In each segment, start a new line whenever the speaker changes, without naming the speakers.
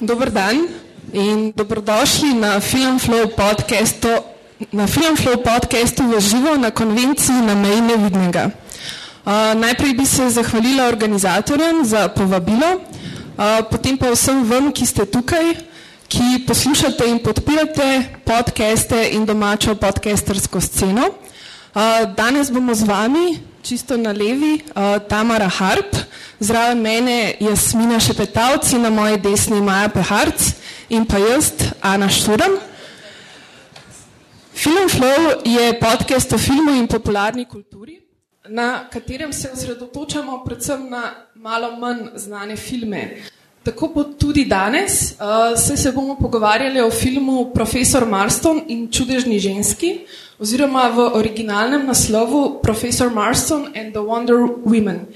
Dober dan in dobrodošli na Filmflow podcastu, na Filmflow podcastu v živo na konvenciji na meji nevidnega. Uh, najprej bi se zahvalila organizatorjem za povabilo, uh, potem pa vsem vam, ki ste tukaj, ki poslušate in podpirate podcaste in domačo podcastersko sceno. Uh, danes bomo z vami, čisto na levi, uh, Tamara Harp, zraven mene Jasmina Šepetavci, na moji desni Maja Peharc in pa jaz, Ana Šturam. Film Flow je podcast o filmu in popularni kulturi, na katerem se osredotočamo predvsem na malo manj znane filme. Tako bo tudi danes, uh, se, se bomo pogovarjali o filmu Profesor Marston in čudežni ženski, oziroma v originalnem naslovu Profesor Marston and the Wonder Women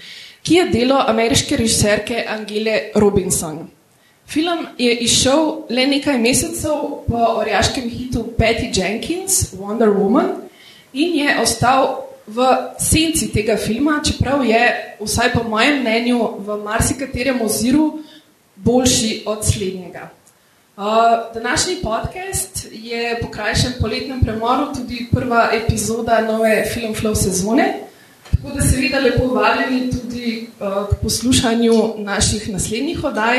ki je delo ameriške režiserke Angele Robinson. Film je izšel le nekaj mesecev po orjaškem hitu Patty Jenkins, Wonder Woman, in je ostal v senci tega filma, čeprav je, vsaj po mojem mnenju, v marsikaterem oziru boljši od slednjega. Uh, današnji podcast je po krajšem poletnem premoru tudi prva epizoda nove Film Flow sezone. Tako da seveda lepo vabljeni tudi uh, k poslušanju naših naslednjih oddaj.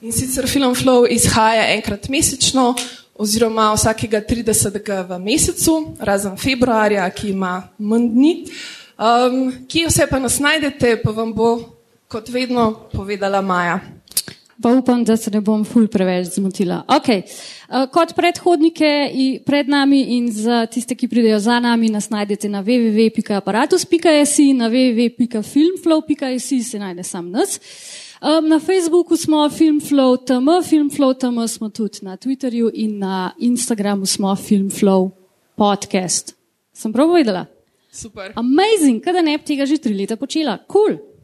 In sicer Film Flow izhaja enkrat mesečno, oziroma vsakega 30. v mesecu, razen februarja, ki ima manj dni. Um, kje vse pa nas najdete, pa vam bo kot vedno povedala Maja.
Pa upam, da se ne bom ful preveč zmotila. Okay. Uh, kot predhodnike pred nami in za tiste, ki pridejo za nami, nas najdete na www.aparatus.js, na www.filmflow.js se najde sam nas. Na Facebooku smo filmflow.tm, filmflow.tm smo tudi na Twitterju in na Instagramu smo filmflow podcast. Sem prav povedala?
Super.
Amazing, kada ne bi tega že tri leta počela. Cool.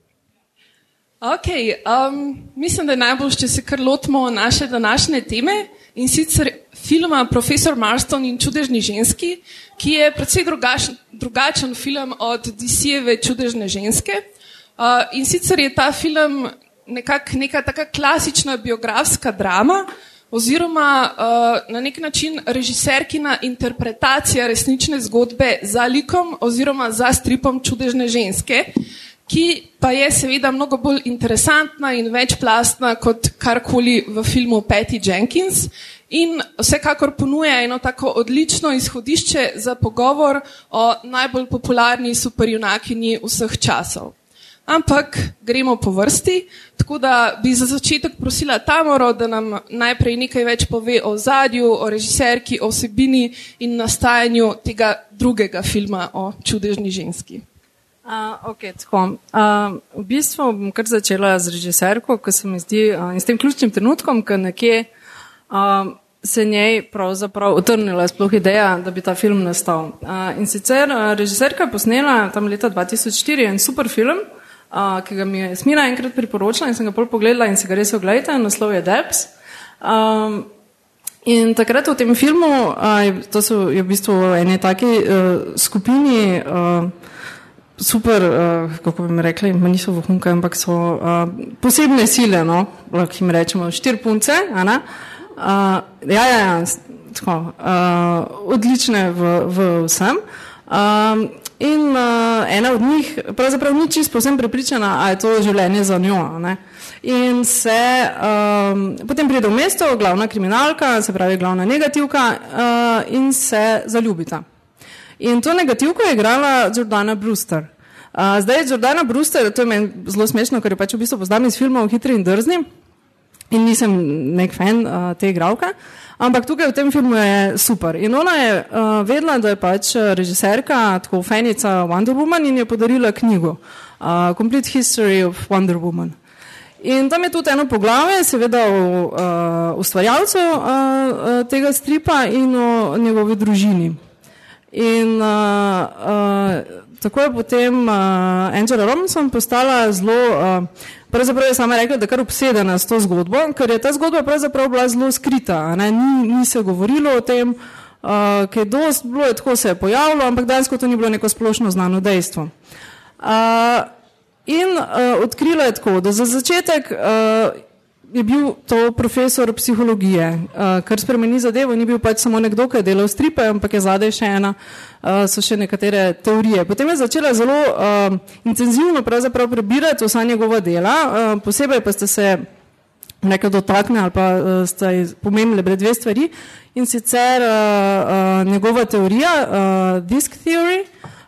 Okay, um, mislim, da je najbolj, če se kar lotimo naše današnje teme in sicer filma Profesor Marston in čudežni ženski, ki je predvsej drugačen, drugačen film od DC-jeve čudežne ženske. Uh, in sicer je ta film nekak, neka taka klasična biografska drama oziroma uh, na nek način režiserkina interpretacija resnične zgodbe za likom oziroma za stripom čudežne ženske ki pa je seveda mnogo bolj interesantna in večplastna kot karkoli v filmu Patty Jenkins in vsekakor ponuja eno tako odlično izhodišče za pogovor o najbolj popularni superjunakinji vseh časov. Ampak gremo po vrsti, tako da bi za začetek prosila Tamoro, da nam najprej nekaj več pove o zadju, o režiserki, o vsebini in nastajanju tega drugega filma o čudežni ženski.
Uh, okay, uh, v bistvu bom kar začela z režiserko, ki se mi zdi uh, in s tem ključnim trenutkom, ki nekje uh, se njej pravzaprav utrnila sploh ideja, da bi ta film nastal. Uh, in sicer uh, režiserka je posnela tam leta 2004 en super film, uh, ki ga mi je Smina enkrat priporočila in sem ga pol pogledala in se ga res ogledajte, naslov je Debs. Um, In takrat v tem filmu, uh, to so je v bistvu ene take uh, skupini uh, super, uh, kako bi rekli, niso vohunke, ampak so uh, posebne sile, no, lahko jim rečemo, štiri punce. Uh, ja, ja, ja tako, uh, odlične v, v vsem. Um, in uh, ena od njih, pravzaprav ni čisto posebno prepričana, a je to življenje za njo. Ne? In se um, potem pride v mesto, glavna kriminalka, se pravi glavna negativka, uh, in se zaljubita. In to negativko je igrala Jordana Brewster. Uh, zdaj je Jordana Brewster, to je meni zelo smešno, ker jo pač v bistvu poznam iz filmov Hitri in drzni in nisem nek fan uh, te igralke. Ampak tukaj v tem filmu je super. In ona je uh, vedela, da je pač režiserka, tako fanica Wonder Woman in je podarila knjigo uh, Complete History of Wonder Woman. In tam je tudi eno poglavje, seveda o ustvarjalcu uh, uh, tega stripa in o njegovi družini. In uh, uh, tako je potem uh, Angela Robinson postala zelo, uh, pravzaprav je sama rekla, da je kar obsedena s to zgodbo, ker je ta zgodba pravzaprav bila zelo skrita, ni, ni se govorilo o tem, uh, je dost bilo, je tako se je pojavilo, ampak dejansko to ni bilo neko splošno znano dejstvo. Uh, in uh, odkrila je tako, da za začetek uh, je bil to profesor psihologije, uh, kar spremeni zadevo, ni bil pač samo nekdo, ki je delal stripe, ampak je zadaj še ena, uh, so še nekatere teorije. Potem je začela zelo uh, intenzivno prebirati vsa njegova dela, uh, posebej pa ste se nekaj dotaknili ali pa uh, ste pomembili pred dve stvari. In sicer uh, uh, njegova teorija, uh, disk theory, Uh,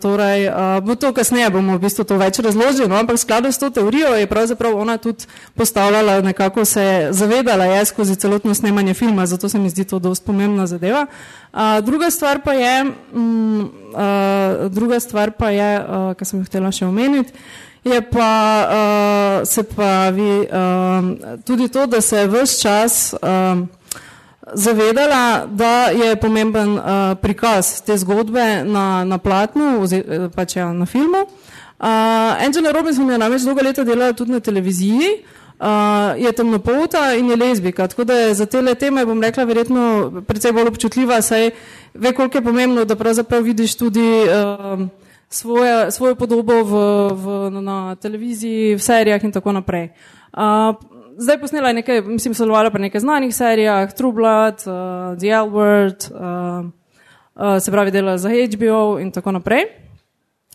torej, uh, bo to kasneje, bomo v bistvu to več razložili, no, ampak v skladu s to teorijo je pravzaprav ona tudi postavljala, nekako se zavedala je skozi celotno snemanje filma, zato se mi zdi to dosti pomembna zadeva. Uh, druga stvar pa je, um, uh, druga stvar pa je, uh, kar sem jo htela še omeniti, je pa, uh, se pravi, um, tudi to, da se vse čas um, zavedala, da je pomemben uh, prikaz te zgodbe na, na platnu, oziroma pač ja, na filmu. Uh, Angela Robinson je namreč dolga leta delala tudi na televiziji, uh, je temnopolta in je lezbika, tako da je za te teme, bom rekla, verjetno precej bolj občutljiva, saj ve, koliko je pomembno, da pravzaprav vidiš tudi uh, svoje, svojo podobo v, v, na televiziji, v serijah in tako naprej. Uh, zdaj posnela nekaj, mislim, sodelovala pri nekaj znanih serijah, True Blood, uh, The Word, uh, uh, se pravi, dela za HBO in tako naprej.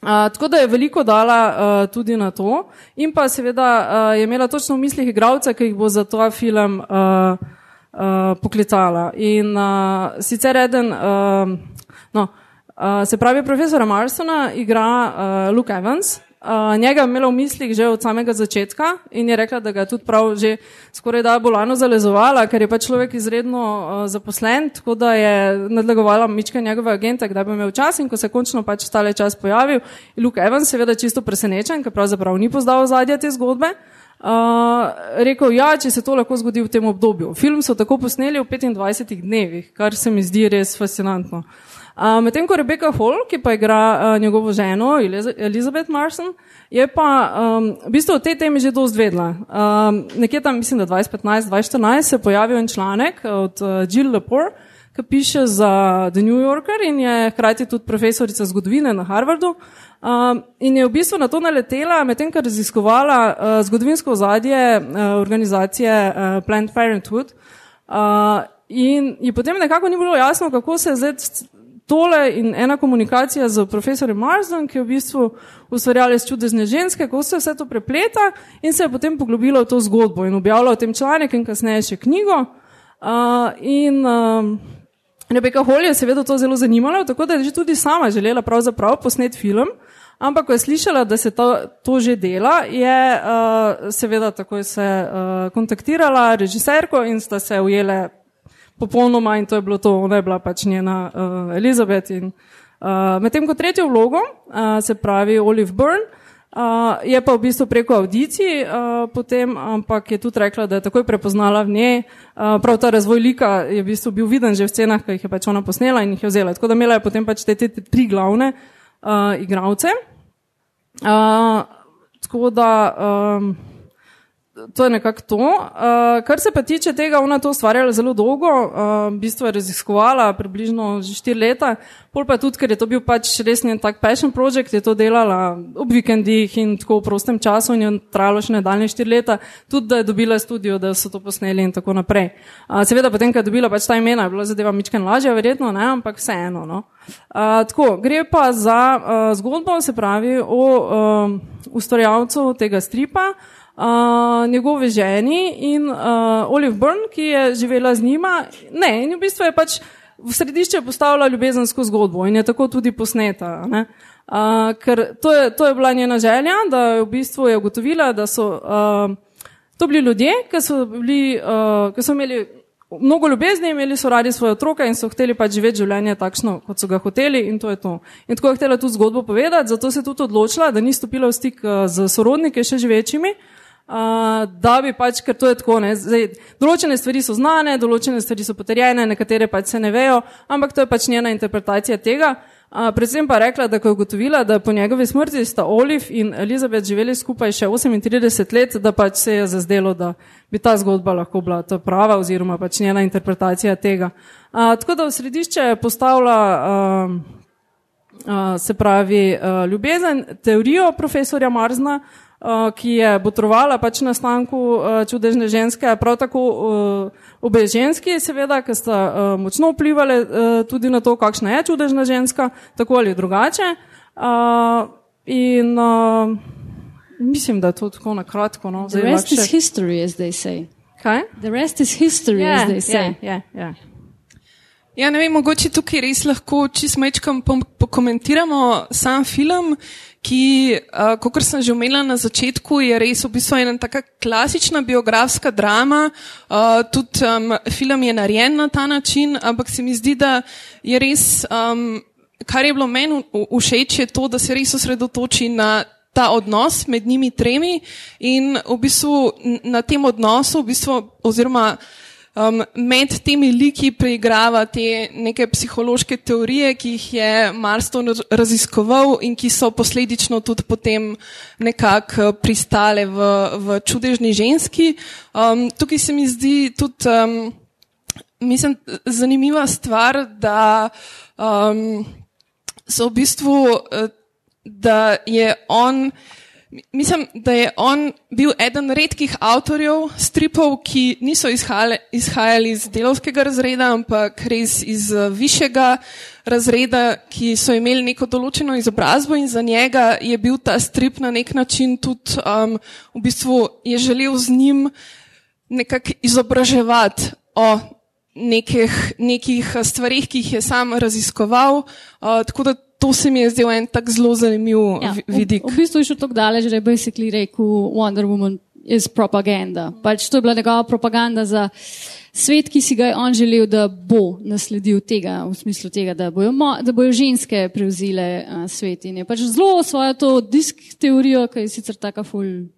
Uh, tako da je veliko dala uh, tudi na to, in pa seveda uh, je imela točno v mislih igralce, ki jih bo za ta film uh, uh, poklicala. In uh, sicer eden, uh, no, uh, se pravi, profesora Marsona igra uh, Luke Evans, Uh, njega je imela v mislih že od samega začetka in je rekla, da ga je tudi prav že skoraj da bolano zalezovala, ker je pa človek izredno uh, zaposlen, tako da je nadlegovala mička njegove agente, kdaj bi imel čas in ko se končno pač stale čas pojavil, je Luke Evans seveda čisto presenečen, ker pravzaprav ni poznal zadnje te zgodbe. Uh, rekel, ja, če se to lahko zgodi v tem obdobju. Film so tako posneli v 25 dnevih, kar se mi zdi res fascinantno. Uh, Medtem ko Rebeka Hall, ki pa igra uh, njegovo ženo, Elizabeth Marson, je pa um, v bistvu o tej temi že dosti vedla. Um, nekje tam, mislim, da 2015-2014 se je pojavil en članek od uh, Jill Lepore, ki piše za The New Yorker in je hkrati tudi profesorica zgodovine na Harvardu. Um, in je v bistvu na to naletela, medtem ko je raziskovala uh, zgodovinsko ozadje uh, organizacije uh, Planned Parenthood. Uh, in ji potem nekako ni bilo jasno, kako se zdaj tole in ena komunikacija z profesorjem Marsom, ki je v bistvu ustvarjalec čudesne ženske, ko se vse to prepleta in se je potem poglobila v to zgodbo in objavila v tem članek in kasneje še knjigo. Uh, in uh, Rebeka Hol je seveda to zelo zanimala, tako da je že tudi sama želela pravzaprav posnet film. Ampak, ko je slišala, da se to, to že dela, je uh, seveda takoj se uh, kontaktirala režiserko in sta se ujele popolnoma in to je bilo to, ona je bila pač njena uh, Elizabeth. In, uh, Medtem ko tretjo vlogo, uh, se pravi Olive Byrne, uh, je pa v bistvu preko audicij uh, potem, ampak je tudi rekla, da je takoj prepoznala v njej. Uh, prav ta razvoj lika je v bistvu bil viden že v scenah, ki jih je pač ona posnela in jih je vzela. Tako da imela je potem pač te, te, te tri glavne uh, igralce. Uh, tako da. Um, to je nekako to. Uh, kar se pa tiče tega, ona to ustvarjala zelo dolgo, uh, v bistvu je raziskovala približno že štiri leta, pol pa tudi, ker je to bil pač res njen tak passion project, je to delala ob vikendih in tako v prostem času in je trajalo še nadaljne štiri leta, tudi da je dobila studio, da so to posneli in tako naprej. Uh, seveda potem, ko je dobila pač ta imena, je bila zadeva mičken lažja, verjetno, ne, ampak vseeno. No. Uh, tako, gre pa za uh, zgodbo, se pravi, o uh, ustvarjalcu tega stripa, uh, njegove ženi in uh, Olive Byrne, ki je živela z njima. Ne, in v bistvu je pač v središče postavila ljubezensko zgodbo in je tako tudi posneta. Uh, ker to je, to je bila njena želja, da je v bistvu je ugotovila, da so uh, to bili ljudje, ki so, bili, uh, ki so imeli. Mnogo ljubezni imeli so radi svoje otroke in so hteli pač živeti življenje takšno, kot so ga hoteli in to je to. In tako je htela tudi zgodbo povedati, zato se je tudi odločila, da ni stopila v stik z sorodniki še živečimi, uh, Uh, da bi pač, ker to je tako, ne, zdaj, določene stvari so znane, določene stvari so potrjene, nekatere pač se ne vejo, ampak to je pač njena interpretacija tega. Uh, predvsem pa rekla, da ko je ugotovila, da po njegovi smrti sta Olive in Elizabeth živeli skupaj še 38 let, da pač se je zazdelo, da bi ta zgodba lahko bila ta prava oziroma pač njena interpretacija tega. Uh, tako da v središče postavlja, uh, uh, se pravi, uh, ljubezen, teorijo profesorja Marzna, uh, ki je botrovala pač nastanku uh, čudežne ženske, prav tako uh, obe ženski, seveda, ki sta uh, močno vplivali uh, tudi na to, kakšna je čudežna ženska, tako ali drugače. Uh, in uh, mislim, da je to tako na kratko. No,
The rest is history, as they say.
Kaj?
The rest is history,
Yeah,
as they say.
yeah, yeah, yeah.
Ja, ne vem, mogoče tukaj res lahko čisto mečkam pokomentiramo sam film, ki, uh, kot sem že omenila na začetku, je res v bistvu ena taka klasična biografska drama. Uh, tudi um, film je narejen na ta način, ampak se mi zdi, da je res, um, kar je bilo meni všeč, je to, da se res osredotoči na ta odnos med njimi tremi in v bistvu na tem odnosu, v bistvu, oziroma um, med temi liki preigrava te neke psihološke teorije, ki jih je Marston raz- raziskoval in ki so posledično tudi potem nekako pristale v, v čudežni ženski. Um, tukaj se mi zdi tudi. Um, Mislim, zanimiva stvar, da um, so v bistvu, eh, da je on, mislim, da je on bil eden redkih avtorjev stripov, ki niso izhajali, izhajali iz delovskega razreda, ampak res iz eh, višjega razreda, ki so imeli neko določeno izobrazbo in za njega je bil ta strip na nek način tudi, um, v bistvu je želel z njim nekako izobraževati o nekih, nekih stvarih, ki jih je sam raziskoval. Uh, tako da to se mi je zdel en tak zelo zanimiv ja,
v,
vidik.
v bistvu je šel tako daleč, da je basically rekel Wonder Woman is propaganda. Pač to je bila njegova propaganda za svet, ki si ga je on želel, da bo nasledil tega, v smislu tega, da bojo, mo, da bojo ženske prevzile uh, svet. In je pač zelo svojo to disk teorijo, ki je sicer taka ful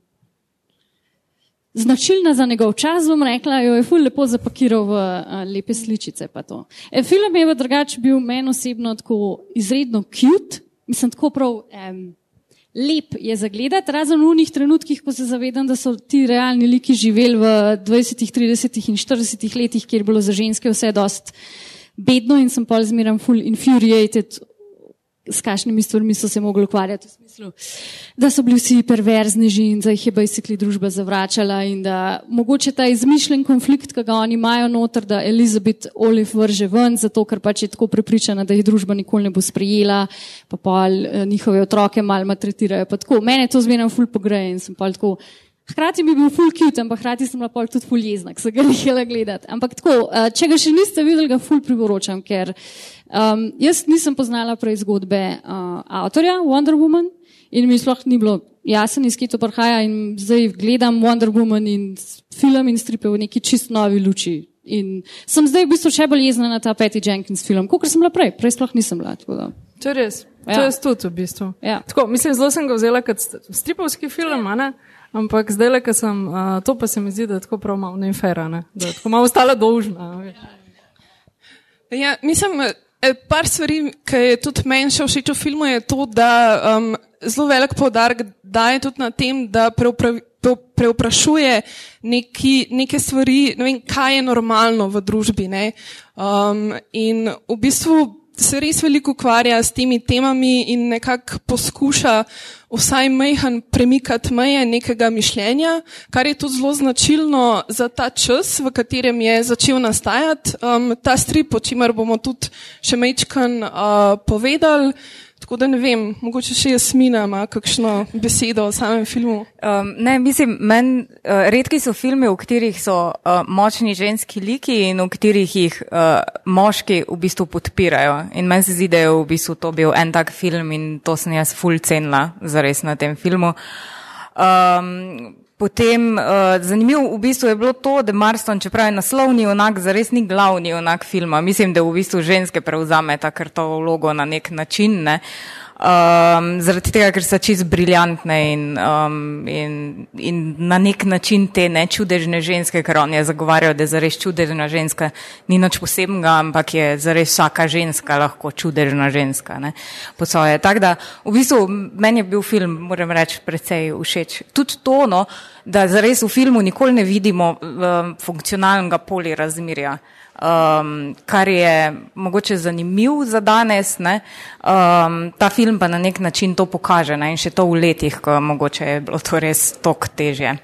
značilna za njegov čas, bom rekla, jo je ful lepo zapakiral v uh, lepe sličice. pa to. E, film je v drugače bil meni osebno tako izredno cute, mislim tako prav. Um, Lep je za gledati, razen v unih trenutkih, ko se zavedam, da so ti realni liki živeli v 20, 30 in 40 letih, kjer je bilo za ženske vse dost bedno in sem pa zmeram full infuriated, s kakšnimi stvarmi so se mogli ukvarjati v smislu, da so bili vsi perverzneži in da jih je basically družba zavračala in da mogoče ta izmišljen konflikt, ki ga oni imajo noter, da Elizabeth Olive vrže ven, zato ker pač je tako prepričana, da jih družba nikoli ne bo sprejela, pa pa njihove otroke mal maltretirajo. Pa tako, mene to zmeraj ful pogreje in sem pa tako. Hkrati bi bil full cute, ampak hkrati sem bila pol tudi full jezna, ker sem ga nehela gledati. Ampak tako, eh, če ga še niste videli, ga full priporočam, ker um, jaz nisem poznala prej zgodbe uh, avtorja Wonder Woman in mi sploh ni bilo jasno, iz kje to prihaja in zdaj gledam Wonder Woman in film in stripe v neki čist novi luči. In sem zdaj v bistvu še bolj jezna na ta Patty Jenkins film, kot sem bila prej, prej sploh nisem bila. tako.
To je res.
Ja.
To je tudi v bistvu.
Ja.
Tako, mislim, zelo sem ga vzela kot st- stripovski film, a ne? Ampak zdaj, le, ko sem, uh, to pa se mi zdi, da je tako prav malo nefera, ne? da je tako malo ostala dolžna. veš.
Ja, mislim, eh, par stvari, ki je tudi meni še všeč v filmu, je to, da um, zelo velik poudarek daje tudi na tem, da preupra- pre- preoprašuje neki, neke stvari, ne vem, kaj je normalno v družbi. ne. Um, in v bistvu se res veliko ukvarja s temi temami in nekako poskuša vsaj mejhan premikati meje nekega mišljenja, kar je tudi zelo značilno za ta čas, v katerem je začel nastajati um, ta strip, o čemer bomo tudi še mečkan uh, povedali. Tako da ne vem, mogoče še Jasmina ima kakšno besedo o samem filmu.
Um, ne, mislim, men, uh, redki so filmi, v katerih so uh, močni ženski liki in v katerih jih uh, moški v bistvu podpirajo. In meni se zdi, da je v bistvu to bil en tak film in to sem jaz ful cenila zares na tem filmu. Um, Potem uh, zanimivo v bistvu je bilo to, da Marston, čeprav je naslovni onak, zares ni glavni onak filma. Mislim, da v bistvu ženske prevzame takrat to vlogo na nek način. Ne? Um, zaradi tega, ker so čist briljantne in, um, in, in na nek način te nečudežne ženske, ker on je zagovarjal, da je zares čudežna ženska, ni nič posebnega, ampak je zares vsaka ženska lahko čudežna ženska. Ne? Po svoje. Tako da v bistvu meni je bil film, moram reči, precej všeč. Tudi to, no, da zares v filmu nikoli ne vidimo um, funkcionalnega polirazmerja. Um, kar je mogoče zanimiv za danes, um, ta film pa na nek način to pokaže ne? in še to v letih, ko mogoče je bilo to res tok težje.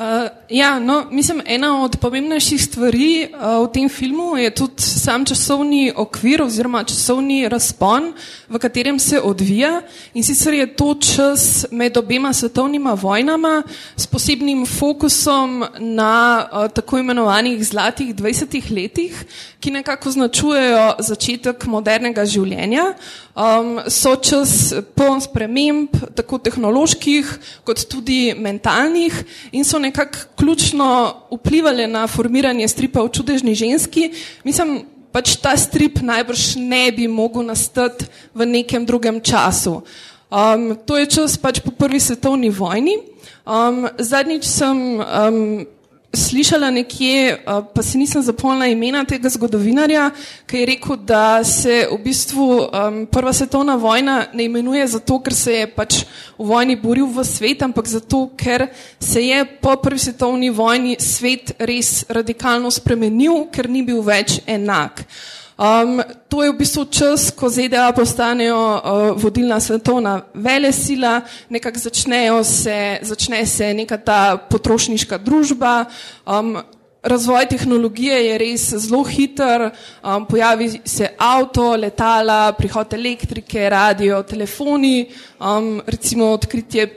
Uh, ja, no, mislim, ena od pomembnejših stvari uh, v tem filmu je tudi sam časovni okvir oziroma časovni razpon, v katerem se odvija. In sicer je to čas med obema svetovnima vojnama s posebnim fokusom na uh, tako imenovanih zlatih 20 letih, ki nekako označujejo začetek modernega življenja. Um, so čas poln sprememb, tako tehnoloških, kot tudi mentalnih, in so nekako ključno vplivali na formiranje stripa v čudežni ženski. Mislim, pač ta strip najbrž ne bi mogel nastati v nekem drugem času. Um, to je čas pač po prvi svetovni vojni. Um, zadnjič sem um, slišala nekje, pa si nisem zapomnila imena tega zgodovinarja, ki je rekel, da se v bistvu um, prva svetovna vojna ne imenuje zato, ker se je pač v vojni boril v svet, ampak zato, ker se je po prvi svetovni vojni svet res radikalno spremenil, ker ni bil več enak. Um, to je v bistvu čas, ko ZDA postanejo uh, vodilna svetovna vele sila, nekako začnejo se, začne se neka ta potrošniška družba. Um, razvoj tehnologije je res zelo hiter, um, pojavi se avto, letala, prihod elektrike, radio, telefoni, um, recimo odkritje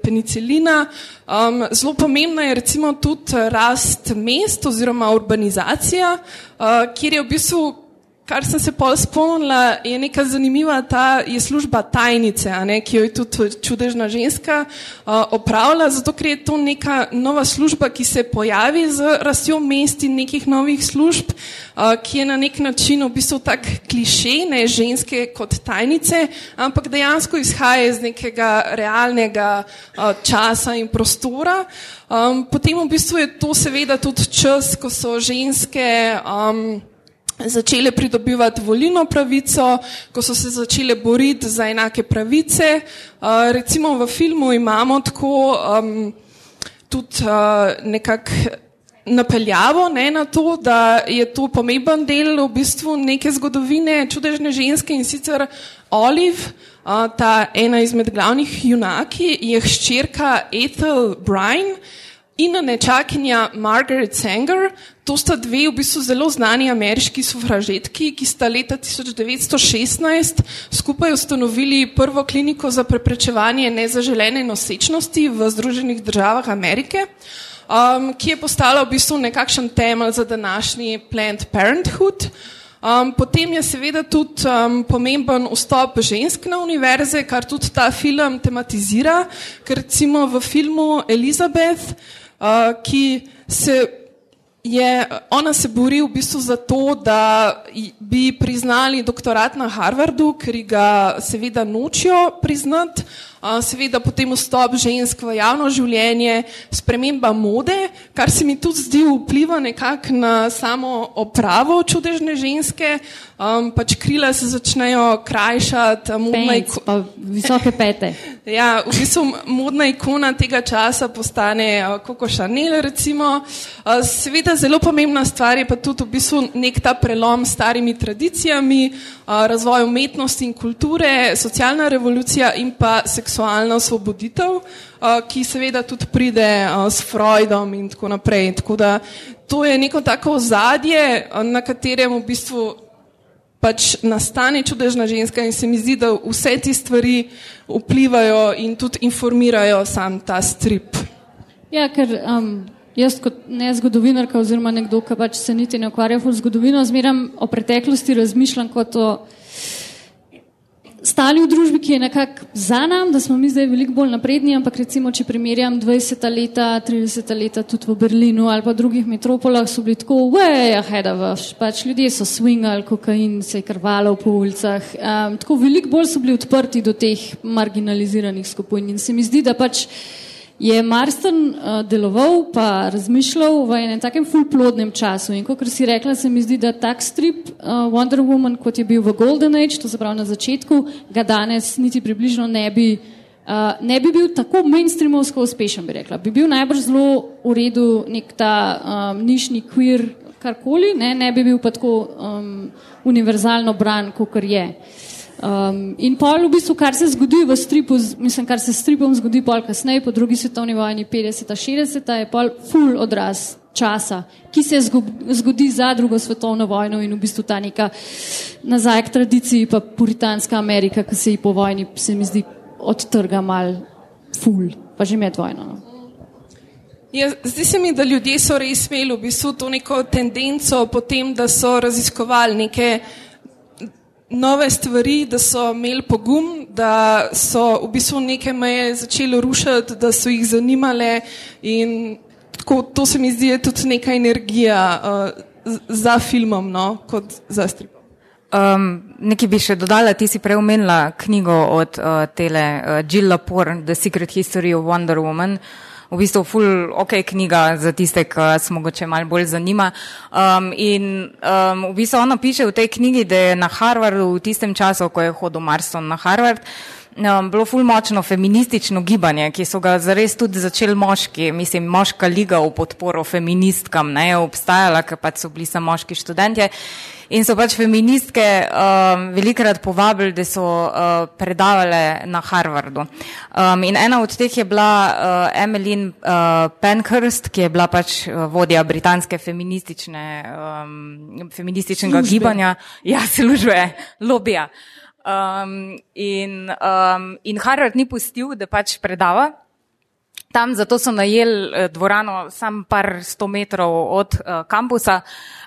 penicilina. Um, zelo pomembna je recimo tudi rast mest oziroma urbanizacija, uh, kjer je v bistvu Kar sem se pol spomnila, je neka zanimiva ta je služba tajnice, ne, ki jo je tudi čudežna ženska uh, opravila, zato ker je to neka nova služba, ki se pojavi z rastjo mest in nekih novih služb, uh, ki je na nek način v bistvu tak kliše, ne ženske kot tajnice, ampak dejansko izhaja iz nekega realnega uh, časa in prostora. Um, potem v bistvu je to seveda tudi čas, ko so ženske. Um, začele pridobivati volilno pravico, ko so se začele boriti za enake pravice. Uh, recimo v filmu imamo tako um, tudi uh, nekako napeljavo ne, na to, da je to pomemben del v bistvu neke zgodovine čudežne ženske in sicer Olive, uh, ta ena izmed glavnih junaki, je hčerka Ethel Bryan in nečakinja Margaret Sanger. To sta dve v bistvu zelo znani ameriški sufražetki, ki sta leta 1916 skupaj ustanovili prvo kliniko za preprečevanje nezaželene nosečnosti v Združenih državah Amerike, um, ki je postala v bistvu nekakšen temelj za današnji Planned Parenthood. Um, potem je seveda tudi um, pomemben vstop žensk na univerze, kar tudi ta film tematizira, ker recimo v filmu Elizabeth ki se je, ona se bori v bistvu za to, da bi priznali doktorat na Harvardu, ker ga seveda nočijo priznati seveda potem vstop žensk v javno življenje, sprememba mode, kar se mi tudi zdi vpliva nekako na samo opravo čudežne ženske, um, pač krila se začnejo krajšati,
modna ikona. Visoke pete.
ja, v bistvu modna ikona tega časa postane Coco Chanel, recimo. Seveda zelo pomembna stvar je pa tudi v bistvu nek ta prelom s starimi tradicijami, razvoj umetnosti in kulture, socialna revolucija in pa seksualnost seksualna osvoboditev, uh, ki seveda tudi pride uh, s Freudom in tako naprej. Tako da to je neko tako ozadje, uh, na katerem v bistvu pač nastane čudežna ženska in se mi zdi, da vse te stvari vplivajo in tudi informirajo sam ta strip.
Ja, ker um, jaz kot ne zgodovinarka oziroma nekdo, ki pač se niti ne ukvarja z zgodovino, zmeram o preteklosti razmišljam kot o stali v družbi, ki je nekako za nami, da smo mi zdaj veliko bolj napredni, ampak recimo, če primerjam 20 leta, 30 leta tudi v Berlinu ali pa drugih metropolah, so bili tako way ahead of us. Pač ljudje so swingali, kokain se je krvalo po ulicah. Um, tako veliko bolj so bili odprti do teh marginaliziranih skupin in se mi zdi, da pač je Marston uh, deloval pa razmišljal v enem takem fulplodnem času. In kot si rekla, se mi zdi, da tak strip uh, Wonder Woman, kot je bil v Golden Age, to se pravi na začetku, ga danes niti približno ne bi Uh, ne bi bil tako mainstreamovsko uspešen, bi rekla. Bi bil najbrž zelo v redu nek ta um, nišni queer karkoli, ne, ne bi bil pa tako um, univerzalno bran, kot je. Um, in pol v bistvu, kar se zgodi v stripu, mislim, kar se s stripom zgodi pol kasneje, po drugi svetovni vojni 50-60, je pol full odraz časa, ki se zgodi za drugo svetovno vojno in v bistvu ta neka nazaj k tradiciji, pa puritanska Amerika, ki se ji po vojni, se mi zdi, odtrga mal full, pa že med vojno. No.
Ja, zdi se mi, da ljudje so res imeli v bistvu to neko tendenco potem, da so raziskovali neke nove stvari, da so imeli pogum, da so v bistvu neke meje začeli rušiti, da so jih zanimale in tako, to se mi zdi tudi neka energija uh, za filmom, no, kot za strip.
Um, nekaj bi še dodala, ti si preomenila knjigo od uh, tele uh, Jill Lepore, The Secret History of Wonder Woman. Uh, v bistvu full ok knjiga za tiste, ki se mogoče malo bolj zanima. Um, in um, v bistvu ona piše v tej knjigi, da je na Harvardu v tistem času, ko je hodil Marston na Harvard, um, bilo ful močno feministično gibanje, ki so ga zares tudi začeli moški, mislim, moška liga v podporo feministkam, ne je obstajala, ker pač so bili samo moški študentje. In so pač feministke um, velikrat povabili, da so uh, predavale na Harvardu. Um, in ena od teh je bila uh, Emmeline uh, Penhurst, ki je bila pač uh, vodja britanske feministične, um, feminističnega službe. gibanja. Ja, službe, lobija. Um, in, um, in Harvard ni pustil, da pač predava. Tam zato so najeli uh, dvorano sam par sto metrov od uh, kampusa.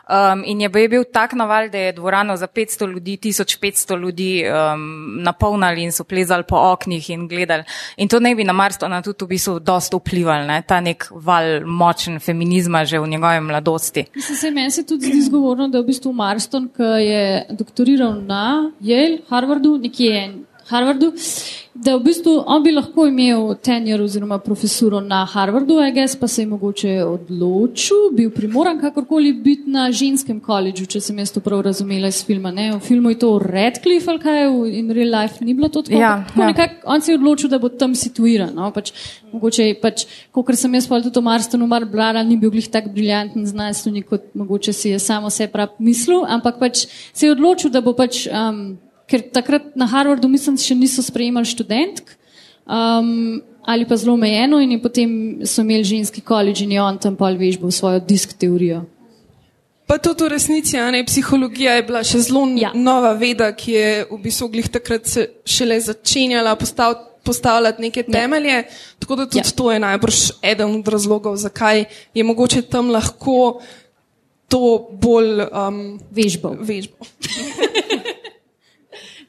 Um, in je bil tak naval, da je dvorano za 500 ljudi, 1500 ljudi um, napolnili in so plezali po oknih in gledali. In to ne bi na Marstona tudi v bistvu dosta vplivali, ne? ta nek val močen feminizma že v njegovi mladosti.
Mislim, se meni se tudi zdi zgovorno, da je v bistvu Marston, ki je doktoriral na Yale, Harvardu, nekje Harvardu, da v bistvu on bi lahko imel tenjer oziroma profesuro na Harvardu, guess, pa se je mogoče odločil, bil primoran kakorkoli biti na ženskem koledžu, če sem jaz to prav razumela iz filma. Ne? V filmu je to Redcliffe ali kaj, in real life ni bilo to tako.
Ja,
tako ja. nekak, on se je odločil, da bo tam situiran. No? Pač, mogoče, pač, kot sem jaz povedal, to Marstonu mar brala, ni bil glih tak briljanten znanstvenik, kot mogoče si je samo se prav mislil, ampak pač se je odločil, da bo pač. Um, ker takrat na Harvardu, mislim, še niso sprejemali študentk um, ali pa zelo omejeno, in potem so imeli ženski koledž in je on tam pa veš, bo svojo disk teorijo.
Pa tudi v resnici, a ne psihologija je bila še zelo ja. nova veda, ki je v bistvu glih takrat šele začenjala postaviti. Postavljati neke ja. temelje, ja. tako da tudi ja. to je najbrž eden od razlogov, zakaj je mogoče tam lahko to bolj um,
vežbo.
vežbo.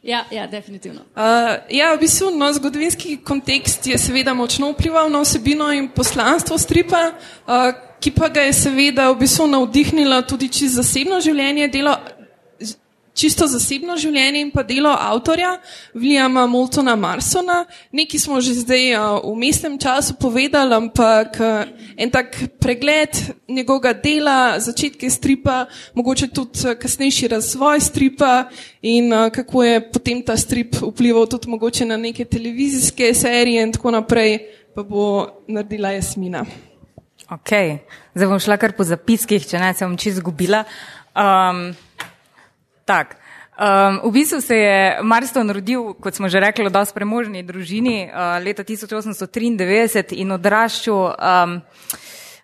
Ja, ja, definitivno.
Uh, ja, v bistvu no, zgodovinski kontekst je seveda močno vplival na vsebino in poslanstvo stripa, uh, ki pa ga je seveda v bistvu navdihnilo tudi čez zasebno življenje, delo čisto zasebno življenje in pa delo avtorja Williama Moultona Marsona. Nekaj smo že zdaj uh, v mestnem času povedali, ampak uh, en tak pregled njegovega dela, začetke stripa, mogoče tudi uh, kasnejši razvoj stripa in kako je potem ta strip vplival tudi mogoče na neke televizijske serije in tako naprej, pa bo naredila Jasmina.
Ok, zdaj bom šla kar po zapiskih, če ne se bom čisto izgubila. Um, Tak. Um, v bistvu se je Marston rodil, kot smo že rekli, v dosti premožni družini uh, leta 1893 in odraščal um,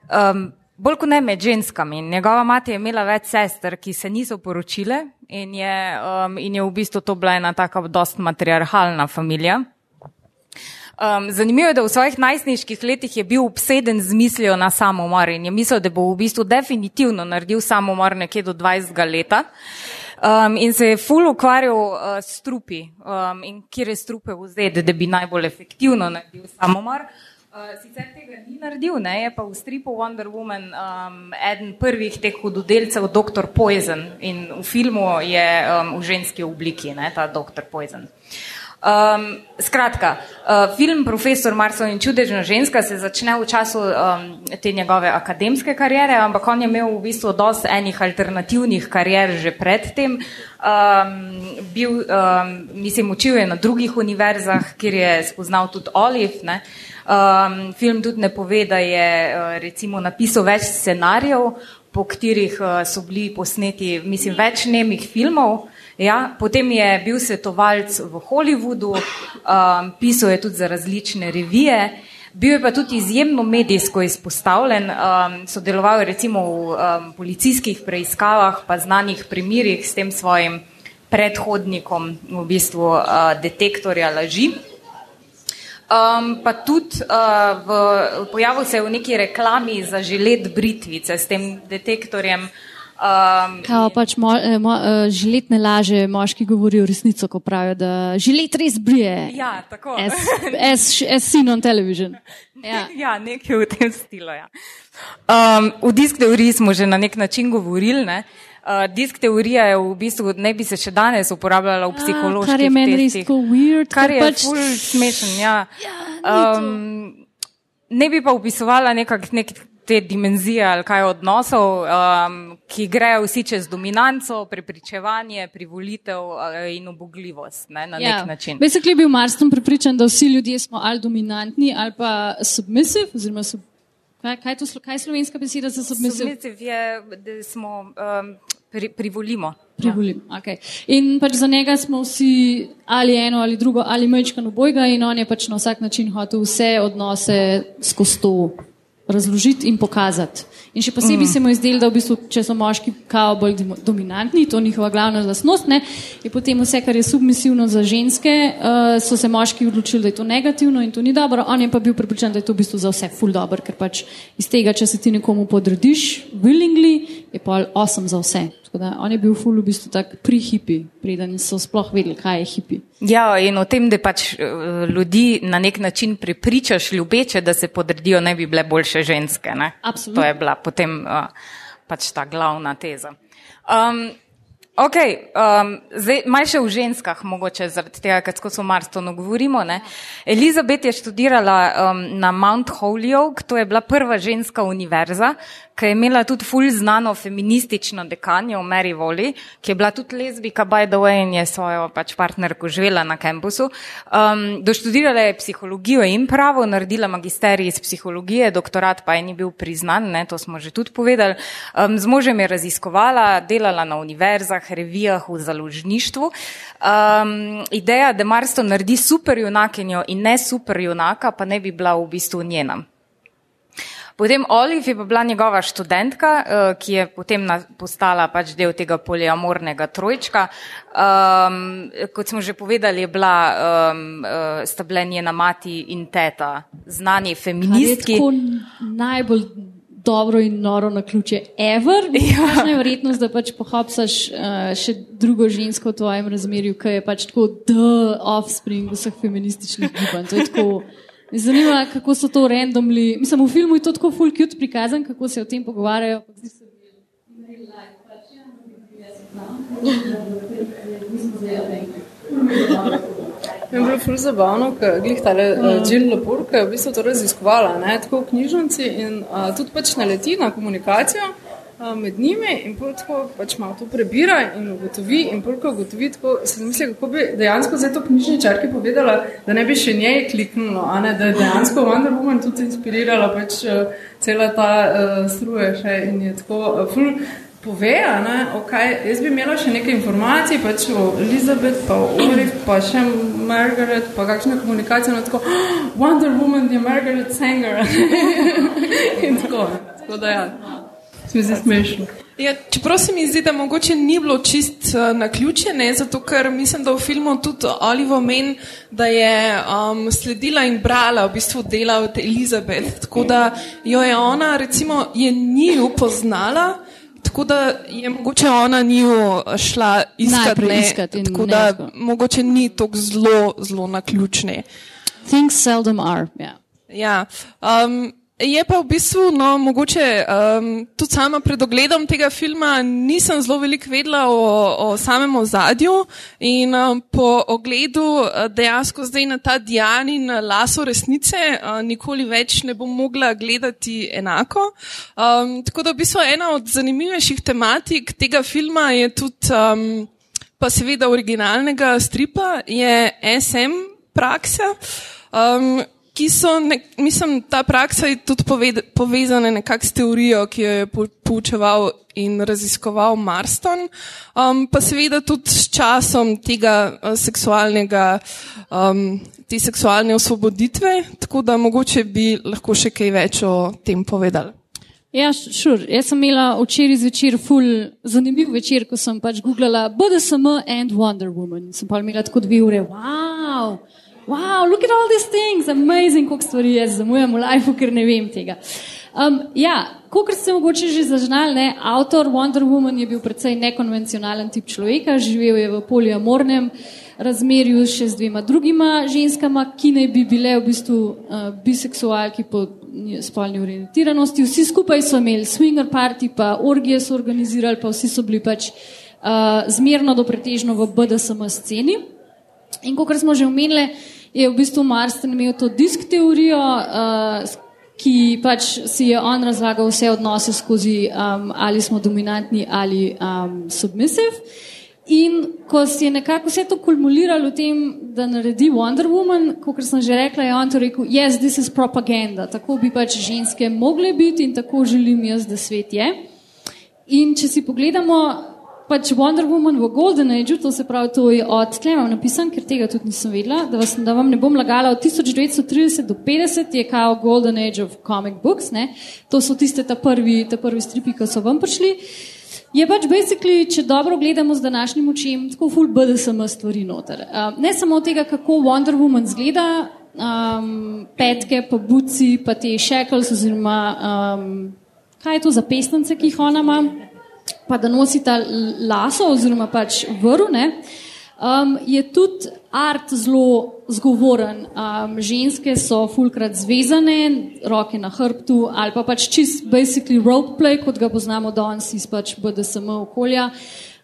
um, bolj kot ne med ženskami. Njegova mati je imela več sester, ki se niso poročile in je, um, in je v bistvu to bila ena taka dosti matriarhalna familija. Um, zanimivo je, da v svojih najstniških letih je bil obseden z mislijo na samomor in je mislil, da bo v bistvu definitivno naredil samomor nekje do 20 leta. Um, in se je ful ukvarjal uh, s trupi um, in kje je strupe vzeti, da bi najbolj efektivno naredil samomor. Uh, sicer tega ni naredil, ne, je pa v stripu Wonder Woman um, eden prvih teh hudodelcev, Dr. Poison in v filmu je um, v ženski obliki, ne, ta Dr. Poison. Um, skratka, uh, film Profesor Marso in čudežna ženska se začne v času um, te njegove akademske karijere, ampak on je imel v bistvu dosti enih alternativnih karier že predtem. Um, bil, um, mislim, učil je na drugih univerzah, kjer je spoznal tudi Olive. Ne. Um, film tudi ne pove, da je uh, recimo napisal več scenarijev, po katerih uh, so bili posneti, mislim, več nemih filmov. Ja, potem je bil svetovalc v Hollywoodu, um, pisal je tudi za različne revije, bil je pa tudi izjemno medijsko izpostavljen, um, sodeloval je recimo v um, policijskih preiskavah, pa znanih primirih s tem svojim predhodnikom, v bistvu uh, detektorja laži. Um, pa tudi uh, v, pojavil se je v neki reklami za žilet britvice s tem detektorjem. Um,
Kao pač mo, eh, mo, eh, žilet ne laže, moški govorijo resnico, ko pravijo, da žilet res brije.
Ja, tako.
As, as, as seen on television. Ja,
ja nekaj v tem stilu. Ja. Um, v disk teoriji smo že na nek način govorili. Ne? Uh, disk teorija je v bistvu, ne bi se še danes uporabljala v psihološki
Kar je meni res tako weird.
Kar je
pač,
smešen, ja.
ja
um, ne bi pa upisovala nekak, nek te dimenzije ali kaj odnosov, um, ki grejo vsi čez dominanco, prepričevanje, privolitev uh, in obogljivost ne, na
ja.
nek način.
Basically je bil Marston pripričan, da vsi ljudje smo ali dominantni ali pa submissive, oziroma sub, kaj, kaj, to, kaj je slovenska beseda za submissive?
Submissive je, da smo um, pri, privolimo.
Privolim. Ja. Okay. In pač za njega smo vsi ali eno ali drugo ali mečkano bojga in on je pač na vsak način hotel vse odnose skozi to razložiti in pokazati. In še posebej mm. se mu je zdelo, da v bistvu, če so moški kao bolj dominantni, to je njihova glavna lastnost, ne, je potem vse, kar je submisivno za ženske, uh, so se moški odločili, da je to negativno in to ni dobro, on je pa bil pripričan, da je to v bistvu za vse ful dobro, ker pač iz tega, če se ti nekomu podrediš, willingly, je pa awesome za vse. Da, on je bil ful v bistvu tak pri-hipi, preden so sploh vedeli, kaj je hipi.
Ja, in o tem, da pač ljudi na nek način prepričaš ljubeče, da se podredijo, ne bi bile boljše ženske. Ne?
Absolutno.
To je bila potem uh, pač ta glavna teza. Um, Ok, um, zdaj malo še v ženskah, mogoče zaradi tega, ker o Marstonu govorimo. Ne. Elizabet je študirala um, na Mount Holyoke, to je bila prva ženska univerza, ki je imela tudi ful znano feministično dekanjo v Mary Voli, ki je bila tudi lezbika, by the way, in je svojo pač partnerko živela na kampusu. Um, doštudirala je psihologijo in pravo, naredila magisterij iz psihologije, doktorat pa je ni bil priznan, ne, to smo že tudi povedali. Um, z možem je raziskovala, delala na univerzah, revijah, v založništvu. Um, ideja, da Marston naredi super junakinjo in ne super junaka, pa ne bi bila v bistvu njena. Potem Olive je pa bila njegova študentka, uh, ki je potem postala pač del tega poliamornega trojčka. Um, kot smo že povedali, je bila um, sta bile njena mati in teta, znani feministki.
Najbolj dobro in noro na ključe, ever. Ja. Je verjetnost, da pač pohapsaš uh, še drugo žensko v tvojem razmerju, ki je pač tako the offspring vseh feminističnih gibanj. To je tako. Me zanima, kako so to randomli. Mislim, v filmu je to tako full cute prikazan, kako se o tem pogovarjajo.
Je bilo zelo zabavno, ker je ta Jill Lepore, ki je v bistvu to raziskovala, ne, tako v knjižnici in a, tudi pač naleti na komunikacijo med njimi in tako pač malo to prebira in ugotovi in polko ugotovi, tako se zamisli, kako bi dejansko zdaj to knjižničarki povedala, da ne bi še njej kliknulo, a ne, da je dejansko Wonder Woman tudi inspirirala pač a, cela ta a, struje še in je tako a, ful pove, ne, okay, jaz bi imela še nekaj informacij, pač o Elizabeth, pa o Ulrich, pa še Margaret, pa kakšne komunikacije, no tako, oh, Wonder Woman je Margaret Sanger. In tako, tako da ja, smo se smešili.
Ja, čeprav se mi zdi, da mogoče ni bilo čist uh, na ključe, ne, zato ker mislim, da v filmu tudi Oliver meni, da je um, sledila in brala v bistvu dela od Elizabeth, tako da jo je ona, recimo, je ni upoznala, Tako da je mogoče ona ni šla iskat, ne, tako da ne, mogoče ni tako zelo, zelo na ključne.
Things seldom are. Yeah.
Ja. Um, Je pa v bistvu, no, mogoče um, tudi sama pred ogledom tega filma nisem zelo veliko vedela o, o samem ozadju in um, po ogledu uh, dejansko zdaj na ta Dianin laso resnice uh, nikoli več ne bom mogla gledati enako. Um, tako da v bistvu ena od zanimivejših tematik tega filma je tudi, um, pa seveda originalnega stripa, je SM praksa. Um, ki so, ne, mislim, ta praksa je tudi poved, povezana nekako s teorijo, ki jo je poučeval in raziskoval Marston, um, pa seveda tudi s časom tega uh, seksualnega, um, te seksualne osvoboditve, tako da mogoče bi lahko še kaj več o tem povedali.
Ja, šur. Jaz sem imela včeraj zvečer ful zanimiv večer, ko sem pač googlala BDSM and Wonder Woman. Sem pa imela tako dve ure. Wow! Wow, look at all these things, amazing, koliko stvari jaz zamujem v lifeu, ker ne vem tega. Um, ja, kot ste mogoče že zažnali, ne, avtor Wonder Woman je bil precej nekonvencionalen tip človeka, živel je v poliamornem razmerju še z dvema drugima ženskama, ki naj bi bile v bistvu uh, biseksualki po spolni orientiranosti. Vsi skupaj so imeli swinger party, pa orgije so organizirali, pa vsi so bili pač uh, zmerno do pretežno v BDSM sceni. In kot smo že omenili, je v bistvu Marston imel to disk teorijo, uh, ki pač si je on razlagal vse odnose skozi um, ali smo dominantni ali um, submissive. In ko si je nekako vse to kulmuliralo v tem, da naredi Wonder Woman, kot sem že rekla, je on to rekel: Yes, this is propaganda. Tako bi pač ženske mogle biti in tako želim jaz, da svet je. In če si pogledamo pač Wonder Woman v Golden Age, to se pravi, to je od tlema napisan, ker tega tudi nisem vedela, da, vas, da vam ne bom lagala, od 1930 do 50 je kao Golden Age of Comic Books, ne? to so tiste ta prvi, ta prvi stripi, ki so vam prišli. Je pač, basically, če dobro gledamo z današnjim očem, tako full BDSM stvari noter. Uh, ne samo tega, kako Wonder Woman zgleda, um, petke, pa buci, pa te shackles, oziroma um, kaj je to za pesnice, ki jih ona ima pa da nosita laso oziroma pač vrune, um, je tudi art zelo zgovoren. Um, ženske so fulkrat zvezane, roke na hrbtu ali pa pač čist basically roleplay, kot ga poznamo danes iz pač BDSM okolja.